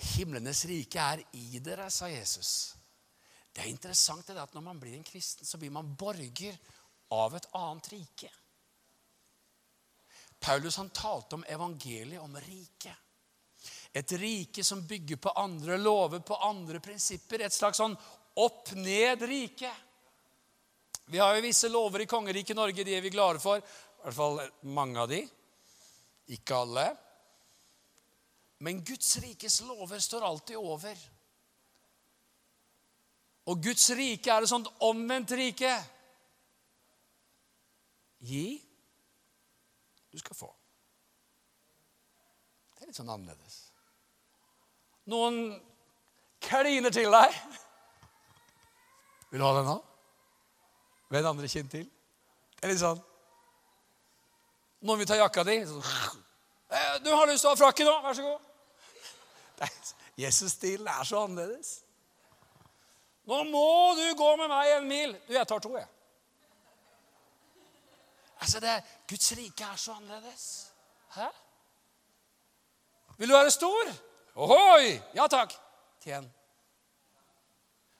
Himlenes rike er i dere, sa Jesus. Det er interessant det at når man blir en kristen, så blir man borger av et annet rike. Paulus han talte om evangeliet, om riket. Et rike som bygger på andre lover, på andre prinsipper. Et slags sånn opp-ned-rike. Vi har jo visse lover i kongeriket Norge, de er vi glade for. I hvert fall mange av de. Ikke alle. Men Guds rikes lover står alltid over. Og Guds rike er et sånt omvendt rike. Gi, du skal få. Det er litt sånn annerledes. Noen kliner til deg. Vil du ha den nå? Ved andre kinn til. Det er litt sånn Noen vil ta jakka di. Eh, 'Du har lyst til å ha frakken nå. Vær så god.' Jesus-stilen er så annerledes. 'Nå må du gå med meg en mil.' 'Du, jeg tar to, jeg.' Altså, det, Guds rike er så annerledes. Hæ? Vil du være stor? Ohoi! Ja takk. Tjen.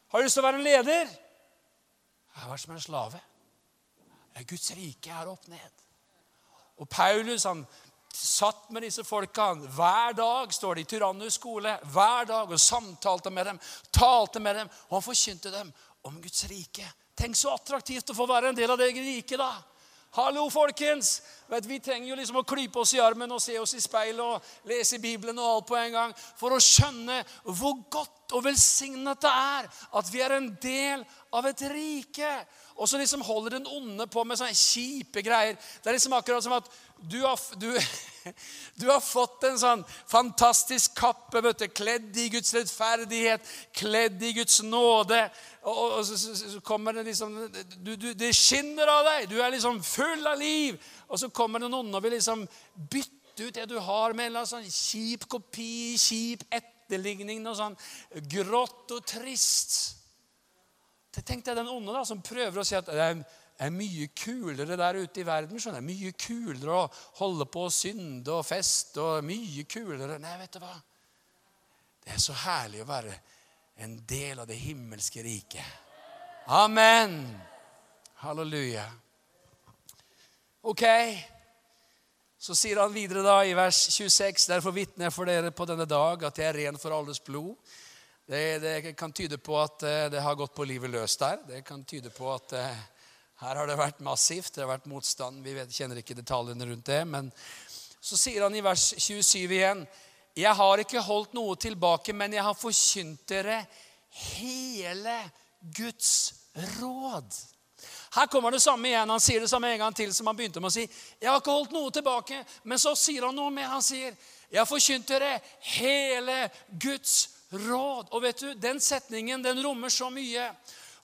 Har du lyst til å være en leder? Jeg har vært som en slave. Guds rike er opp ned. Og Paulus han satt med disse folkene hver dag, står det i Tyrannus skole, hver dag og samtalte med dem, talte med dem, og han forkynte dem om Guds rike. Tenk så attraktivt å få være en del av det riket, da. Hallo, folkens! Vet, vi trenger jo liksom å klype oss i armen og se oss i speilet og lese Bibelen og alt på en gang for å skjønne hvor godt og velsignet det er at vi er en del av et rike. Og så liksom holder den onde på med sånne kjipe greier. Det er liksom akkurat som at du har, du, du har fått en sånn fantastisk kappe, vet du, kledd i Guds rettferdighet, kledd i Guds nåde. Og, og så, så, kommer det liksom du, Det skinner av deg. Du er liksom full av liv. Og så kommer den onde og vil liksom bytte ut det du har, med en sånn kjip kopi, kjip etterligning, noe sånn grått og trist. Tenk deg den onde da, som prøver å si at det er, er mye kulere der ute i verden. skjønner jeg. Mye kulere å holde på å synde og feste og mye kulere Nei, vet du hva? Det er så herlig å være en del av det himmelske riket. Amen. Halleluja. Ok. Så sier han videre da i vers 26.: Derfor vitner jeg for dere på denne dag at jeg er ren for alles blod. Det, det, kan tyde på at eh, det har gått på livet løs der. Det kan tyde på at eh, her har det vært massivt. Det har vært motstand. Vi vet, kjenner ikke detaljene rundt det. Men så sier han i vers 27 igjen Jeg har ikke holdt noe tilbake, men jeg har forkynt dere hele Guds råd. Her kommer det samme igjen. Han sier det samme en gang til som han begynte med å si. Jeg har ikke holdt noe tilbake. Men så sier han noe mer. Han sier, 'Jeg har forkynt dere hele Guds råd'. Og vet du, Den setningen den rommer så mye.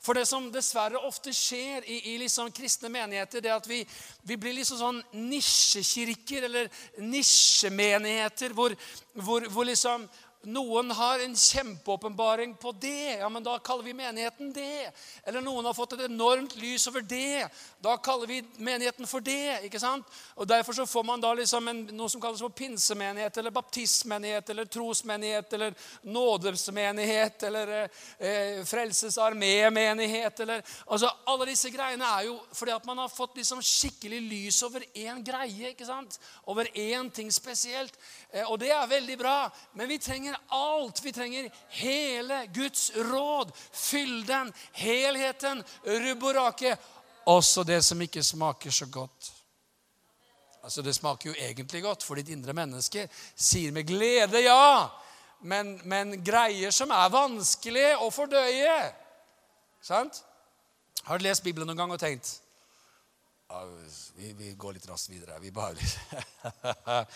For det som dessverre ofte skjer i, i liksom kristne menigheter, det er at vi, vi blir liksom sånn nisjekirker eller nisjemenigheter hvor, hvor, hvor liksom noen har en kjempeåpenbaring på det. Ja, men Da kaller vi menigheten det. Eller noen har fått et enormt lys over det. Da kaller vi menigheten for det. ikke sant? Og Derfor så får man da liksom en, noe som kalles for pinsemenighet, eller baptistmenighet, eller trosmenighet, eller nådesmenighet, eller eh, Frelsesarmé-menighet. eller, altså Alle disse greiene er jo fordi at man har fått liksom skikkelig lys over én greie. ikke sant? Over én ting spesielt. Eh, og det er veldig bra. Men vi trenger alt. Vi trenger hele Guds råd. Fylden, helheten, rubb og rake. Også det som ikke smaker så godt. Altså Det smaker jo egentlig godt, for ditt indre menneske sier med glede ja. Men, men greier som er vanskelig å fordøye. Sant? Har du lest Bibelen noen gang og tenkt ja, vi, vi, går litt raskt videre. Vi bare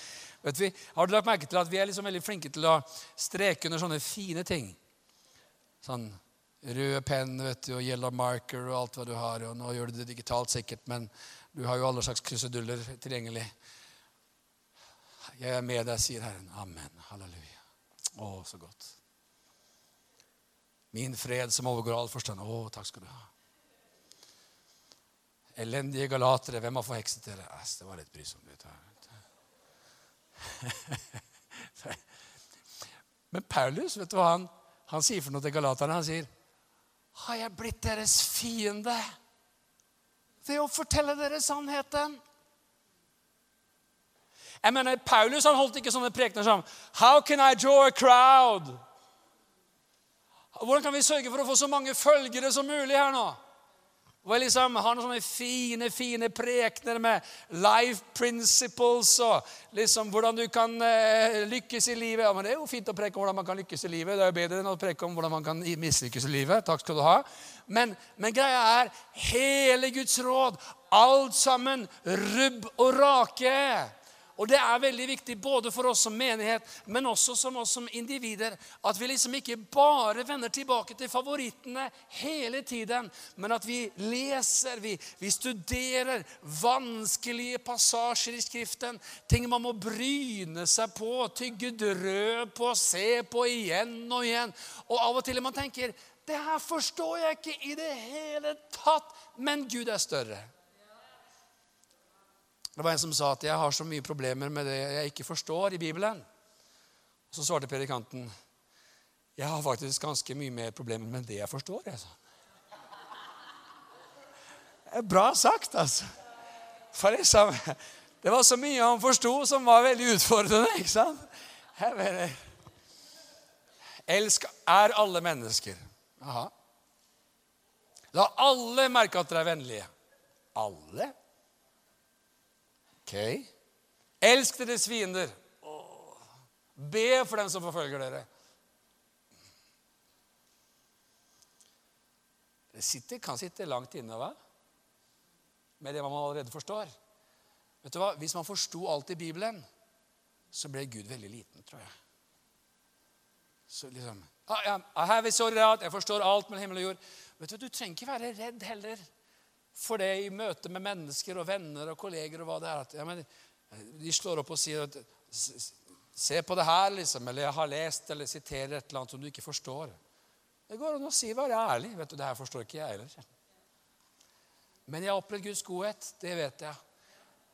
Vet vi, Har du lagt merke til at vi er liksom veldig flinke til å streke under sånne fine ting? Sånn rød penn vet du, og yellow marker og alt hva du har. og Nå gjør du det digitalt sikkert, men du har jo alle slags kruseduller tilgjengelig. Jeg er med deg, sier Herren. Amen. Halleluja. Å, så godt. Min fred som overgår all forstand. Å, takk skal du ha. Elendige galatere, hvem har forhekset dere? Det var litt brysomt. Men Paulus, vet du hva han, han sier for noe til galaterne? Han sier, 'Har jeg blitt deres fiende ved å fortelle dere sannheten?' Jeg mener, Paulus han holdt ikke sånne prekener som 'How can I draw a crowd?' Hvordan kan vi sørge for å få så mange følgere som mulig her nå? Og liksom har noen sånne fine fine prekener med life principles og liksom hvordan du kan eh, lykkes i livet. Ja, men Det er jo fint å preke om hvordan man kan lykkes i livet. Det er jo bedre enn å preke om hvordan man kan mislykkes i livet. Takk skal du ha. Men, men greia er hele Guds råd. Alt sammen rubb og rake. Og det er veldig viktig både for oss som menighet, men også som oss som individer, at vi liksom ikke bare vender tilbake til favorittene hele tiden, men at vi leser, vi, vi studerer vanskelige passasjer i Skriften, ting man må bryne seg på, tygge drød på, se på igjen og igjen. Og av og til man tenker det her forstår jeg ikke i det hele tatt, men Gud er større. Det var en som sa at 'jeg har så mye problemer med det jeg ikke forstår i Bibelen'. Og Så svarte predikanten 'Jeg har faktisk ganske mye mer problemer med det jeg forstår'. Jeg er bra sagt, altså. For liksom, det var så mye han forsto som var veldig utfordrende. ikke sant? Jeg mener, Elsk er alle mennesker. Aha. La alle merke at dere er vennlige. Alle? Ok. Elsk deres fiender. Be for dem som forfølger dere. Det sitter, kan sitte langt inne hva? med det man allerede forstår. Vet du hva? Hvis man forsto alt i Bibelen, så ble Gud veldig liten, tror jeg. Så liksom I have it vi out. Jeg forstår alt mellom himmel og jord. Vet Du du trenger ikke være redd heller for det i møte med mennesker og venner og kolleger. og hva det er. At, ja, men, de slår opp og sier at, Se på det her, liksom. Eller jeg har lest eller siterer et eller annet som du ikke forstår. Det går an å si være ærlig. vet du, Det her forstår ikke jeg heller. Men jeg har opplevd Guds godhet. Det vet jeg.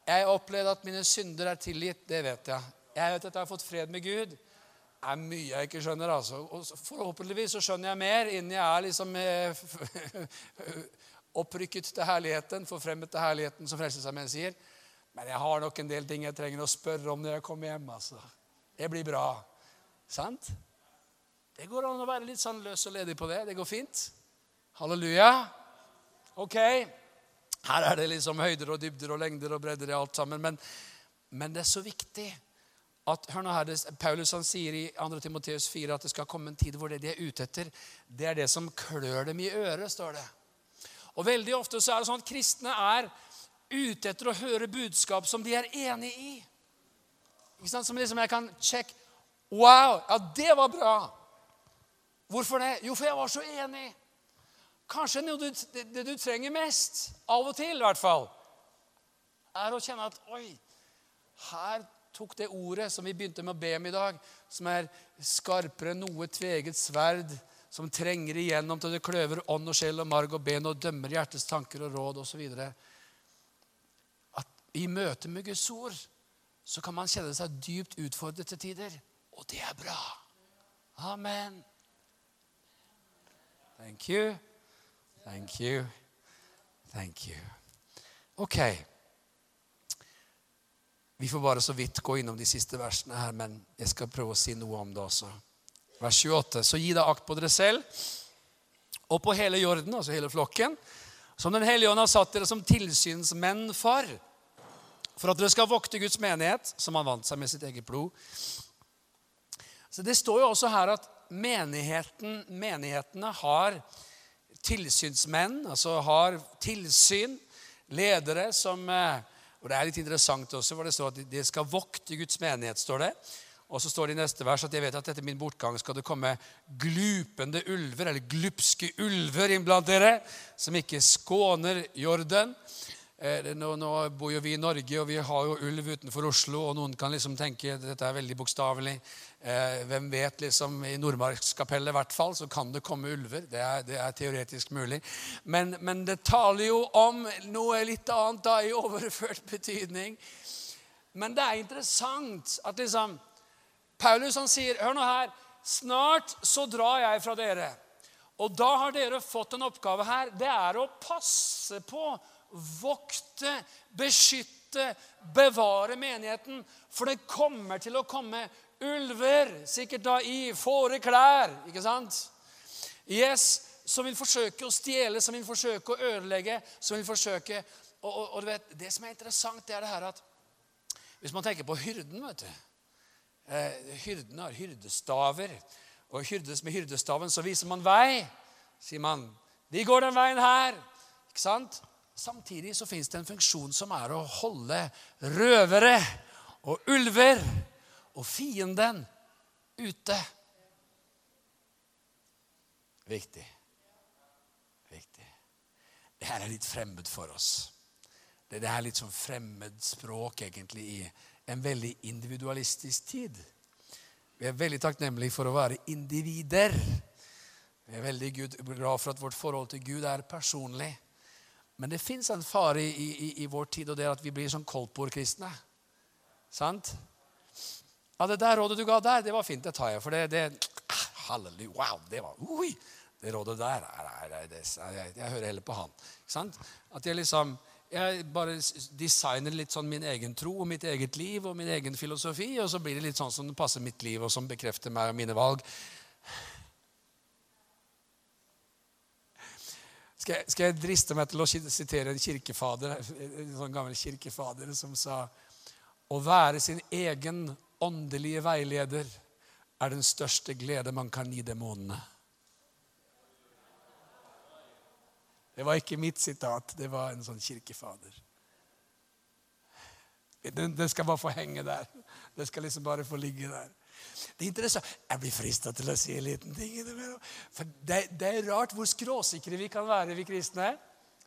Jeg har opplevd at mine synder er tilgitt. Det vet jeg. Jeg vet at jeg har fått fred med Gud. Det er mye jeg ikke skjønner. altså. Og Forhåpentligvis så skjønner jeg mer innen jeg er liksom opprykket til herligheten, forfremmet til herligheten, som Frelsesarmeen sier. Men jeg har nok en del ting jeg trenger å spørre om når jeg kommer hjem. altså. Det blir bra. Sant? Det går an å være litt sånn løs og ledig på det. Det går fint. Halleluja. Ok. Her er det liksom høyder og dybder og lengder og bredder i alt sammen. Men, men det er så viktig at hør nå her, Paulus han sier i 2. Timoteus 4 at det skal komme en tid hvor det de er ute etter, det er det som klør dem i øret, står det. Og veldig ofte så er det sånn at kristne er ute etter å høre budskap som de er enig i. Ikke sant? Som liksom jeg kan sjekke Wow! Ja, det var bra. Hvorfor det? Jo, for jeg var så enig. Kanskje du, det, det du trenger mest, av og til i hvert fall, er å kjenne at Oi, her tok det ordet som vi begynte med å be om i dag, som er skarpere enn noe tveget sverd, som trenger igjennom til det kløver ånd og sjel og marg og ben og dømmer hjertets tanker og råd osv. At i møte med Guds ord så kan man kjenne seg dypt utfordret til tider. Og det er bra. Amen. Thank you. Thank you. Thank you. Ok. Vi får bare så vidt gå innom de siste versene her, men jeg skal prøve å si noe om det også. Vers 28. Så gi deg akt på dere selv og på hele jorden, altså hele flokken, som Den hellige ånd har satt dere som tilsynsmenn for, for at dere skal vokte Guds menighet, som han vant seg med sitt eget blod. Så Det står jo også her at menigheten, menighetene har tilsynsmenn, altså har tilsyn, ledere som eh, og Det er litt interessant også, for det står at de skal vokte Guds menighet. står det. Og så står det i neste vers at jeg vet at etter min bortgang skal det komme glupende ulver, eller glupske ulver iblant dere, som ikke skåner jorden. Eh, nå, nå, bor jo vi i Norge, og vi har jo ulv utenfor Oslo. Og noen kan liksom tenke dette er veldig bokstavelig. Eh, hvem vet, liksom, I Nordmarkskapellet i hvert fall, så kan det komme ulver. Det er, det er teoretisk mulig. Men, men, det taler jo om noe litt annet da, i overført betydning. Men det er interessant at liksom Paulus han sier, hør nå her, snart så drar jeg fra dere. Og da har dere fått en oppgave her. Det er å passe på, vokte, beskytte, bevare menigheten. For det kommer til å komme ulver, sikkert da i fåreklær, ikke sant? Yes, som vil forsøke å stjele, som vil forsøke å ødelegge, som vil forsøke og, og, og du vet, Det som er interessant, det er det her at hvis man tenker på hyrden vet du, eh, Hyrden har hyrdestaver. Og hyrdes med hyrdestaven så viser man vei. Sier man 'Vi går den veien her.' Ikke sant? Samtidig så fins det en funksjon som er å holde røvere og ulver og fienden ute. Viktig. Viktig. Det her er litt fremmed for oss. Det er litt sånn fremmed språk egentlig i en veldig individualistisk tid. Vi er veldig takknemlige for å være individer. Vi er veldig glad for at vårt forhold til Gud er personlig. Men det fins en fare i, i, i, vår tid, og det er at vi blir sånn koldtbordkristne. Sant? Ja, det der rådet du ga der, det var fint. Det tar jeg. For det, det Halleluja. Wow, det var ui, Det rådet der nei, nei, det, jeg, jeg, hører heller på han. Sant? At jeg liksom jeg bare designer litt sånn min egen tro og mitt eget liv og min egen filosofi, og så blir det litt sånn som det passer mitt liv, og som bekrefter meg og mine valg. Skal jeg, skal jeg driste meg til å sitere en kirkefader, en sånn gammel kirkefader som sa Å være sin egen åndelige veileder er den største glede man kan gi demonene. Det var ikke mitt sitat, det var en sånn kirkefader. Den, den skal bare få henge der. Det skal liksom bare få ligge der. Det er interessant. Jeg blir frista til å si en liten ting. For det, det er rart hvor skråsikre vi kan være, vi kristne.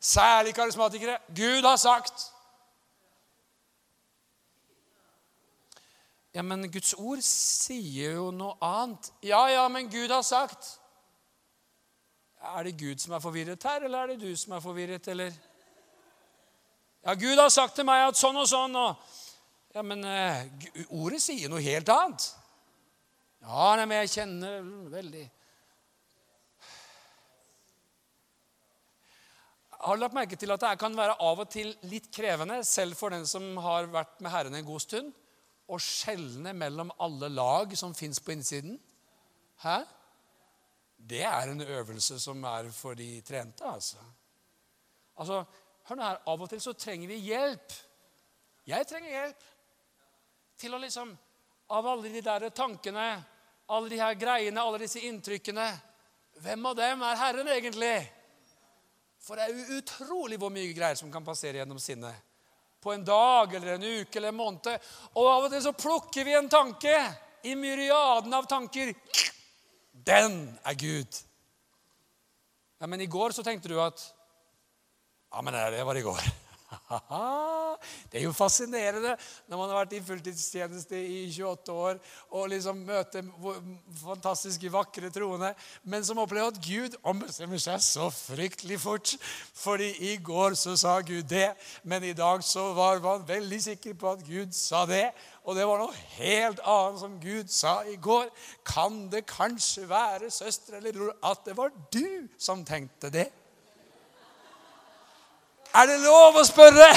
Særlig karismatikere. Gud har sagt. Ja, men Guds ord sier jo noe annet. Ja, ja, men Gud har sagt. Er det Gud som er forvirret her, eller er det du som er forvirret, eller? Ja, Gud har sagt til meg at sånn og sånn og Ja, men uh, ordet sier noe helt annet. Ja, nei, men jeg kjenner veldig Har du lagt merke til at det kan være av og til litt krevende, selv for den som har vært med Herren en god stund, å skjelne mellom alle lag som fins på innsiden? Hæ? Det er en øvelse som er for de trente. Altså, altså hør nå her, Av og til så trenger vi hjelp. Jeg trenger hjelp til å liksom Av alle de der tankene, alle de her greiene, alle disse inntrykkene Hvem av dem er Herren egentlig? For det er utrolig hvor mye greier som kan passere gjennom sinnet. På en dag eller en uke eller en måned. Og av og til så plukker vi en tanke i myriaden av tanker. Den er Gud. Ja, Men i går så tenkte du at Ja, men det var i går. Det er jo fascinerende når man har vært i fulltidstjeneste i 28 år og liksom møter fantastiske, vakre troende, men som opplever at Gud ombestemmer seg så fryktelig fort. Fordi i går så sa Gud det, men i dag så var man veldig sikker på at Gud sa det. Og det var noe helt annet som Gud sa i går. Kan det kanskje være, søster eller bror, at det var du som tenkte det? Er det lov å spørre?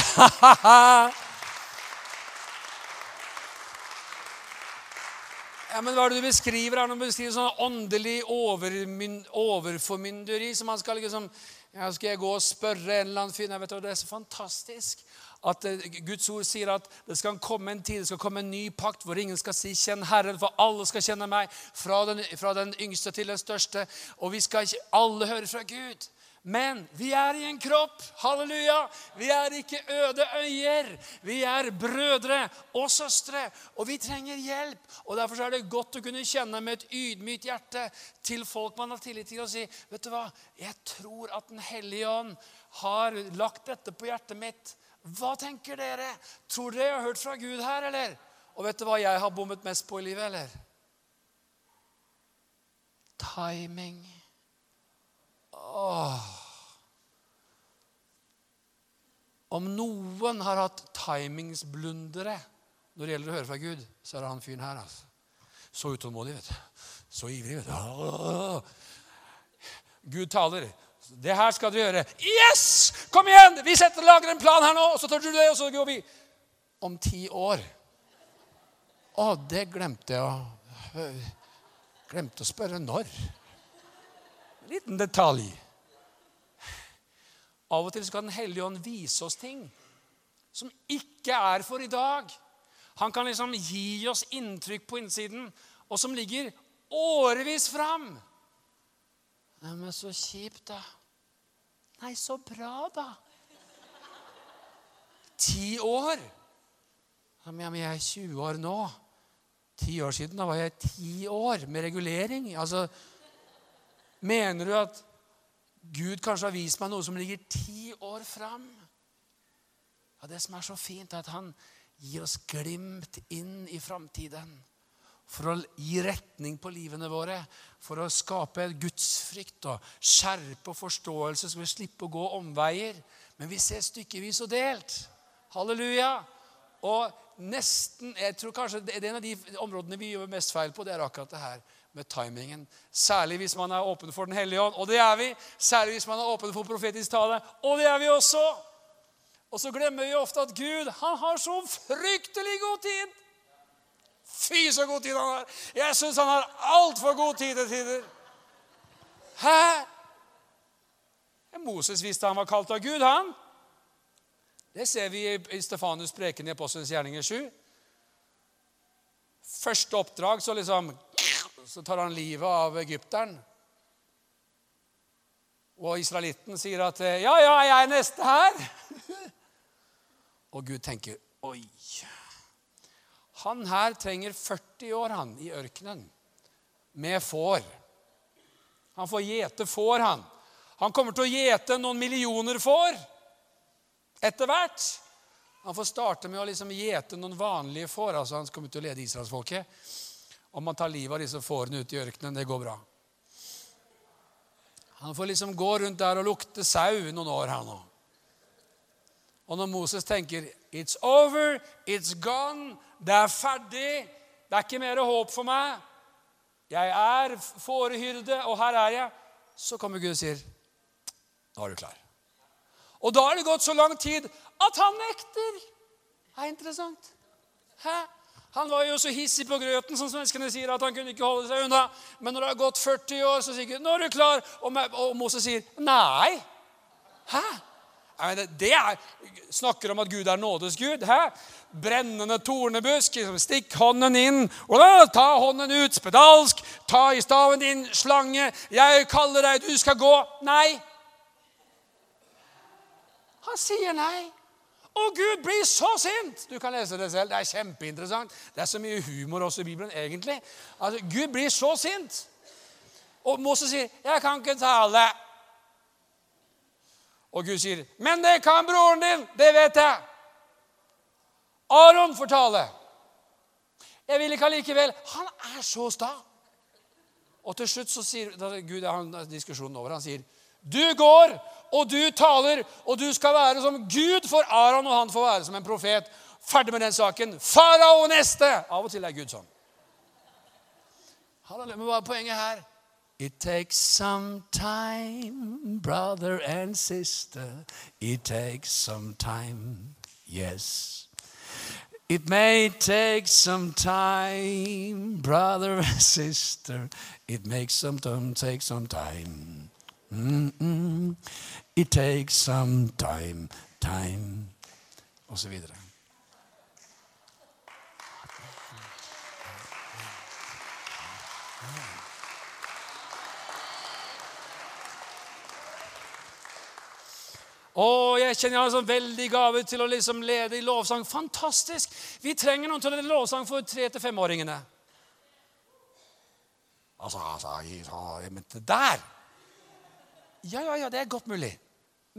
ja, men Hva er det du beskriver her? Du beskriver sånn åndelig overformynderi. som man skal liksom, ja, Skal jeg gå og spørre en eller annen fyr? Det er så fantastisk at eh, Guds ord sier at det skal komme en tid, det skal komme en ny pakt hvor ingen skal si 'kjenn Herren', for alle skal kjenne meg, fra den, fra den yngste til den største. Og vi skal ikke alle høre fra Gud. Men vi er i en kropp. Halleluja. Vi er ikke øde øyer. Vi er brødre og søstre, og vi trenger hjelp. Og Derfor er det godt å kunne kjenne med et ydmykt hjerte til folk man har tillit til, og si vet du hva, jeg tror at Den hellige ånd har lagt dette på hjertet mitt. Hva tenker dere? Tror dere jeg har hørt fra Gud her, eller? Og vet du hva jeg har bommet mest på i livet, eller? Timing. Åh. Om noen har hatt timingsblundere når det gjelder å høre fra Gud, så er det han fyren her. altså. Så utålmodig, vet du. Så ivrig. vet du. Gud taler. Det her skal dere gjøre. Yes! Kom igjen! Vi setter, lager en plan her nå, og så tar du det, og så går vi. Om ti år Å, det glemte jeg å Glemte å spørre når. En liten detalj. Av og til skal Den hellige ånd vise oss ting som ikke er for i dag. Han kan liksom gi oss inntrykk på innsiden, og som ligger årevis fram. Nei, men så kjipt, da. Nei, så bra, da. Ti år. Ja, men jeg er 20 år nå. Ti år siden da var jeg ti år med regulering. Altså, Mener du at Gud kanskje har vist meg noe som ligger ti år fram? Ja, Det som er så fint, er at han gir oss glimt inn i framtiden. For å gi retning på livene våre, for å skape gudsfrykt og skjerpe og forståelse, så vi slipper å gå omveier. Men vi ser stykkevis og delt. Halleluja. Og nesten, jeg tror kanskje det er En av de områdene vi gjør mest feil på, det er akkurat det her med timingen. Særlig hvis man er åpen for Den hellige ånd, og det er vi. Særlig hvis man er åpen for profetisk tale, og det er vi også. Og så glemmer vi ofte at Gud han har så fryktelig god tid. Fy, så god tid han har. Jeg syns han har altfor god tid til tider. Hæ? Moses visste han var kalt av Gud, han. Det ser vi i Stefanus preken i Apostelens gjerninger 7. Første oppdrag så liksom så tar han livet av egypteren. Og israelitten sier at 'Ja, ja, jeg er neste her'. Og Gud tenker 'Oi'. Han her trenger 40 år, han, i ørkenen, med får. Han får gjete får, han. Han kommer til å gjete noen millioner får etter hvert. Han får starte med å liksom gjete noen vanlige får. altså Han kommer til å lede israelsfolket. Om man tar livet av disse fårene ute i ørkenen, det går bra. Han får liksom gå rundt der og lukte sau noen år, han òg. Og når Moses tenker 'It's over. It's gone. Det er ferdig. Det er ikke mer håp for meg. Jeg er fårehyrde, og her er jeg.' Så kommer Gud og sier, 'Nå er du klar.' Og da er det gått så lang tid at han nekter. Det er interessant. Hæ? Han var jo så hissig på grøten som svenskene sier, at han kunne ikke holde seg unna. Men når det har gått 40 år, så sier Gud 'Nå er du klar.' Og, og Moses sier 'Nei'. Hæ? Det er, snakker om at Gud er nådes Gud. Hæ? Brennende tornebusk. Stikk hånden inn. Og da, ta hånden ut, spedalsk. Ta i staven din, slange. Jeg kaller deg, du skal gå. Nei. Han sier nei. Og Gud blir så sint! Du kan lese det selv. Det er kjempeinteressant. Det er så mye humor også i Bibelen, egentlig. Altså, Gud blir så sint. Og Moses sier, 'Jeg kan ikke tale'. Og Gud sier, 'Men det kan broren din. Det vet jeg.' Aron får tale. Jeg vil ikke allikevel. Han er så sta. Og til slutt så sier Gud har diskusjonen over. Han sier, 'Du går og du taler, og du skal være som Gud for Aron, og han får være som en profet. Ferdig med den saken. Farao neste! Av og til er Gud sånn. Men hva er poenget her? It takes some time, brother and sister. It takes some time, yes. It may take some time, brother and sister. It makes some time, take some time. Mm -mm. It takes some time, time videre. Å, jeg kjenner jeg har en sånn veldig gave til å liksom lede i lovsang. Fantastisk! Vi trenger noen til å lede lovsang for tre- til femåringene. Altså, altså, det der Ja, ja, ja, det er godt mulig.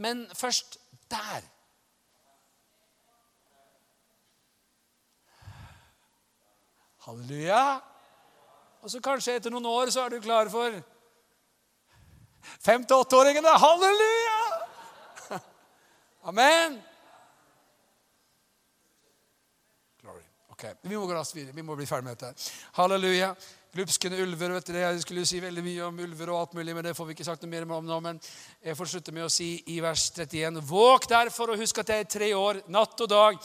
Men først der. Halleluja. Og så kanskje etter noen år så er du klar for fem- til åtteåringene. Halleluja! Amen. Glory. Ok, Vi må gå raskt videre. Vi må bli ferdig med dette. Halleluja. Glupskende ulver. vet du det, Jeg skulle si veldig mye om ulver og alt mulig, men det får vi ikke sagt noe mer om nå. Men jeg får slutte med å si i vers 31.: Våg derfor og husk at det er tre år, natt og dag.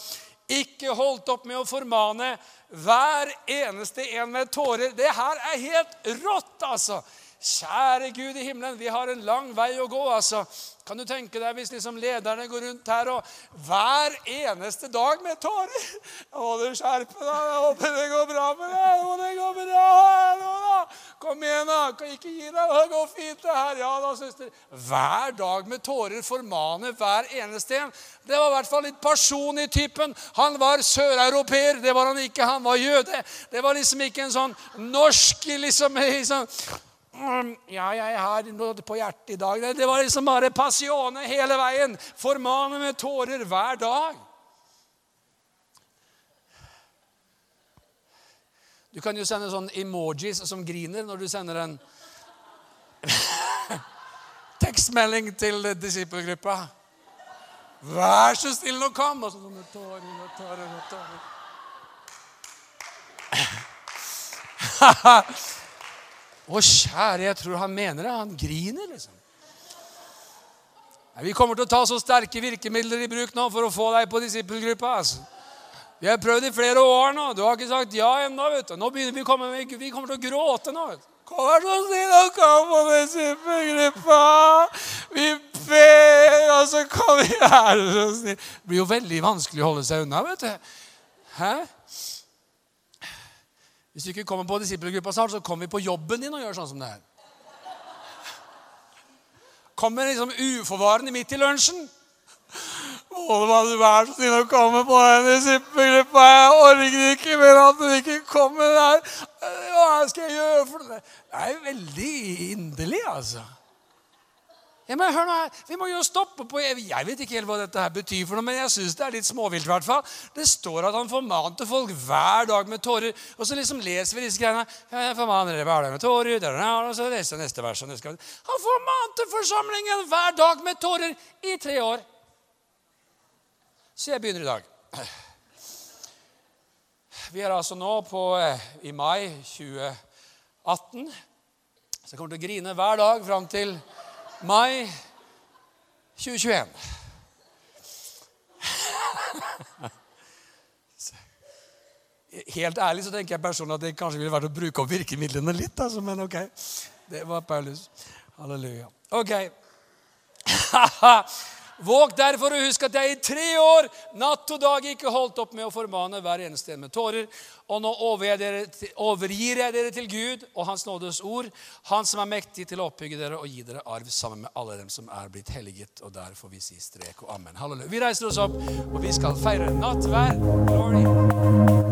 Ikke holdt opp med å formane hver eneste en med tårer. Det her er helt rått, altså! Kjære Gud i himmelen, vi har en lang vei å gå. altså. Kan du tenke deg hvis liksom lederne går rundt her og hver eneste dag med tårer Å, du skjerper deg. Jeg håper det går bra med deg. Å, det går bra. Nå, da. Kom igjen, da. Kan ikke gi deg. Det går fint, det her. Ja da, søster. Hver dag med tårer formaner hver eneste en. Det var i hvert fall litt person i typen. Han var søreuropeer. Det var han ikke. Han var jøde. Det var liksom ikke en sånn norsk liksom, liksom ja, jeg har noe på hjertet i dag. Det var liksom bare passione hele veien. Formane med tårer hver dag. Du kan jo sende sånn emojis som griner når du sender en tekstmelding til disippelgruppa. Vær så snill og kom! Og sånne tårer og tårer og tårer. Å, kjære, jeg tror han mener det. Han griner, liksom. Vi kommer til å ta så sterke virkemidler i bruk nå for å få deg på disippelgruppa. altså. Vi har prøvd i flere år nå. Du har ikke sagt ja ennå. vet du. Nå begynner vi, komme, vi kommer til å gråte nå. vet du. Kom her så snill og kom på disippelgruppa. Vi ber, og så kommer vi her. Det blir jo veldig vanskelig å holde seg unna, vet du. Hæ? Hvis vi ikke kommer på disippelgruppa snart, så kommer vi på jobben din og gjør sånn som det her. Kommer liksom uforvarende midt i lunsjen. Må du være så snill å komme på den disippelgruppa. Jeg orker ikke mer at du ikke kommer der. Hva skal jeg gjøre for det? Det er veldig inderlig, altså. Ja, men hør nå her, Vi må jo stoppe på Jeg vet ikke helt hva dette her betyr, for noe, men jeg syns det er litt småvilt. hvert fall. Det står at han formante folk hver dag med tårer. Og så liksom leser vi disse greiene. Jeg formaner dere hver dag med tårer. Og så leser jeg neste vers. Han formante forsamlingen hver dag med tårer i tre år. Så jeg begynner i dag. Vi er altså nå på, i mai 2018. Så jeg kommer til å grine hver dag fram til mai 2021. Helt ærlig så tenker jeg personlig at det kanskje ville vært å bruke opp virkemidlene litt. Altså, men ok, det var Paulus. Halleluja. Ok. Våg derfor å huske at jeg i tre år, natt og dag, ikke holdt opp med å formane hver eneste en med tårer. Og nå overgir jeg, dere, til- Gud og Hans nådes ord, Han som er mektig til å oppbygge dere og gi dere arv sammen med alle dem som er blitt helliget. Og der får vi si strek og amen. Halleluja. Vi reiser oss opp, og vi skal feire nattvær. Glory.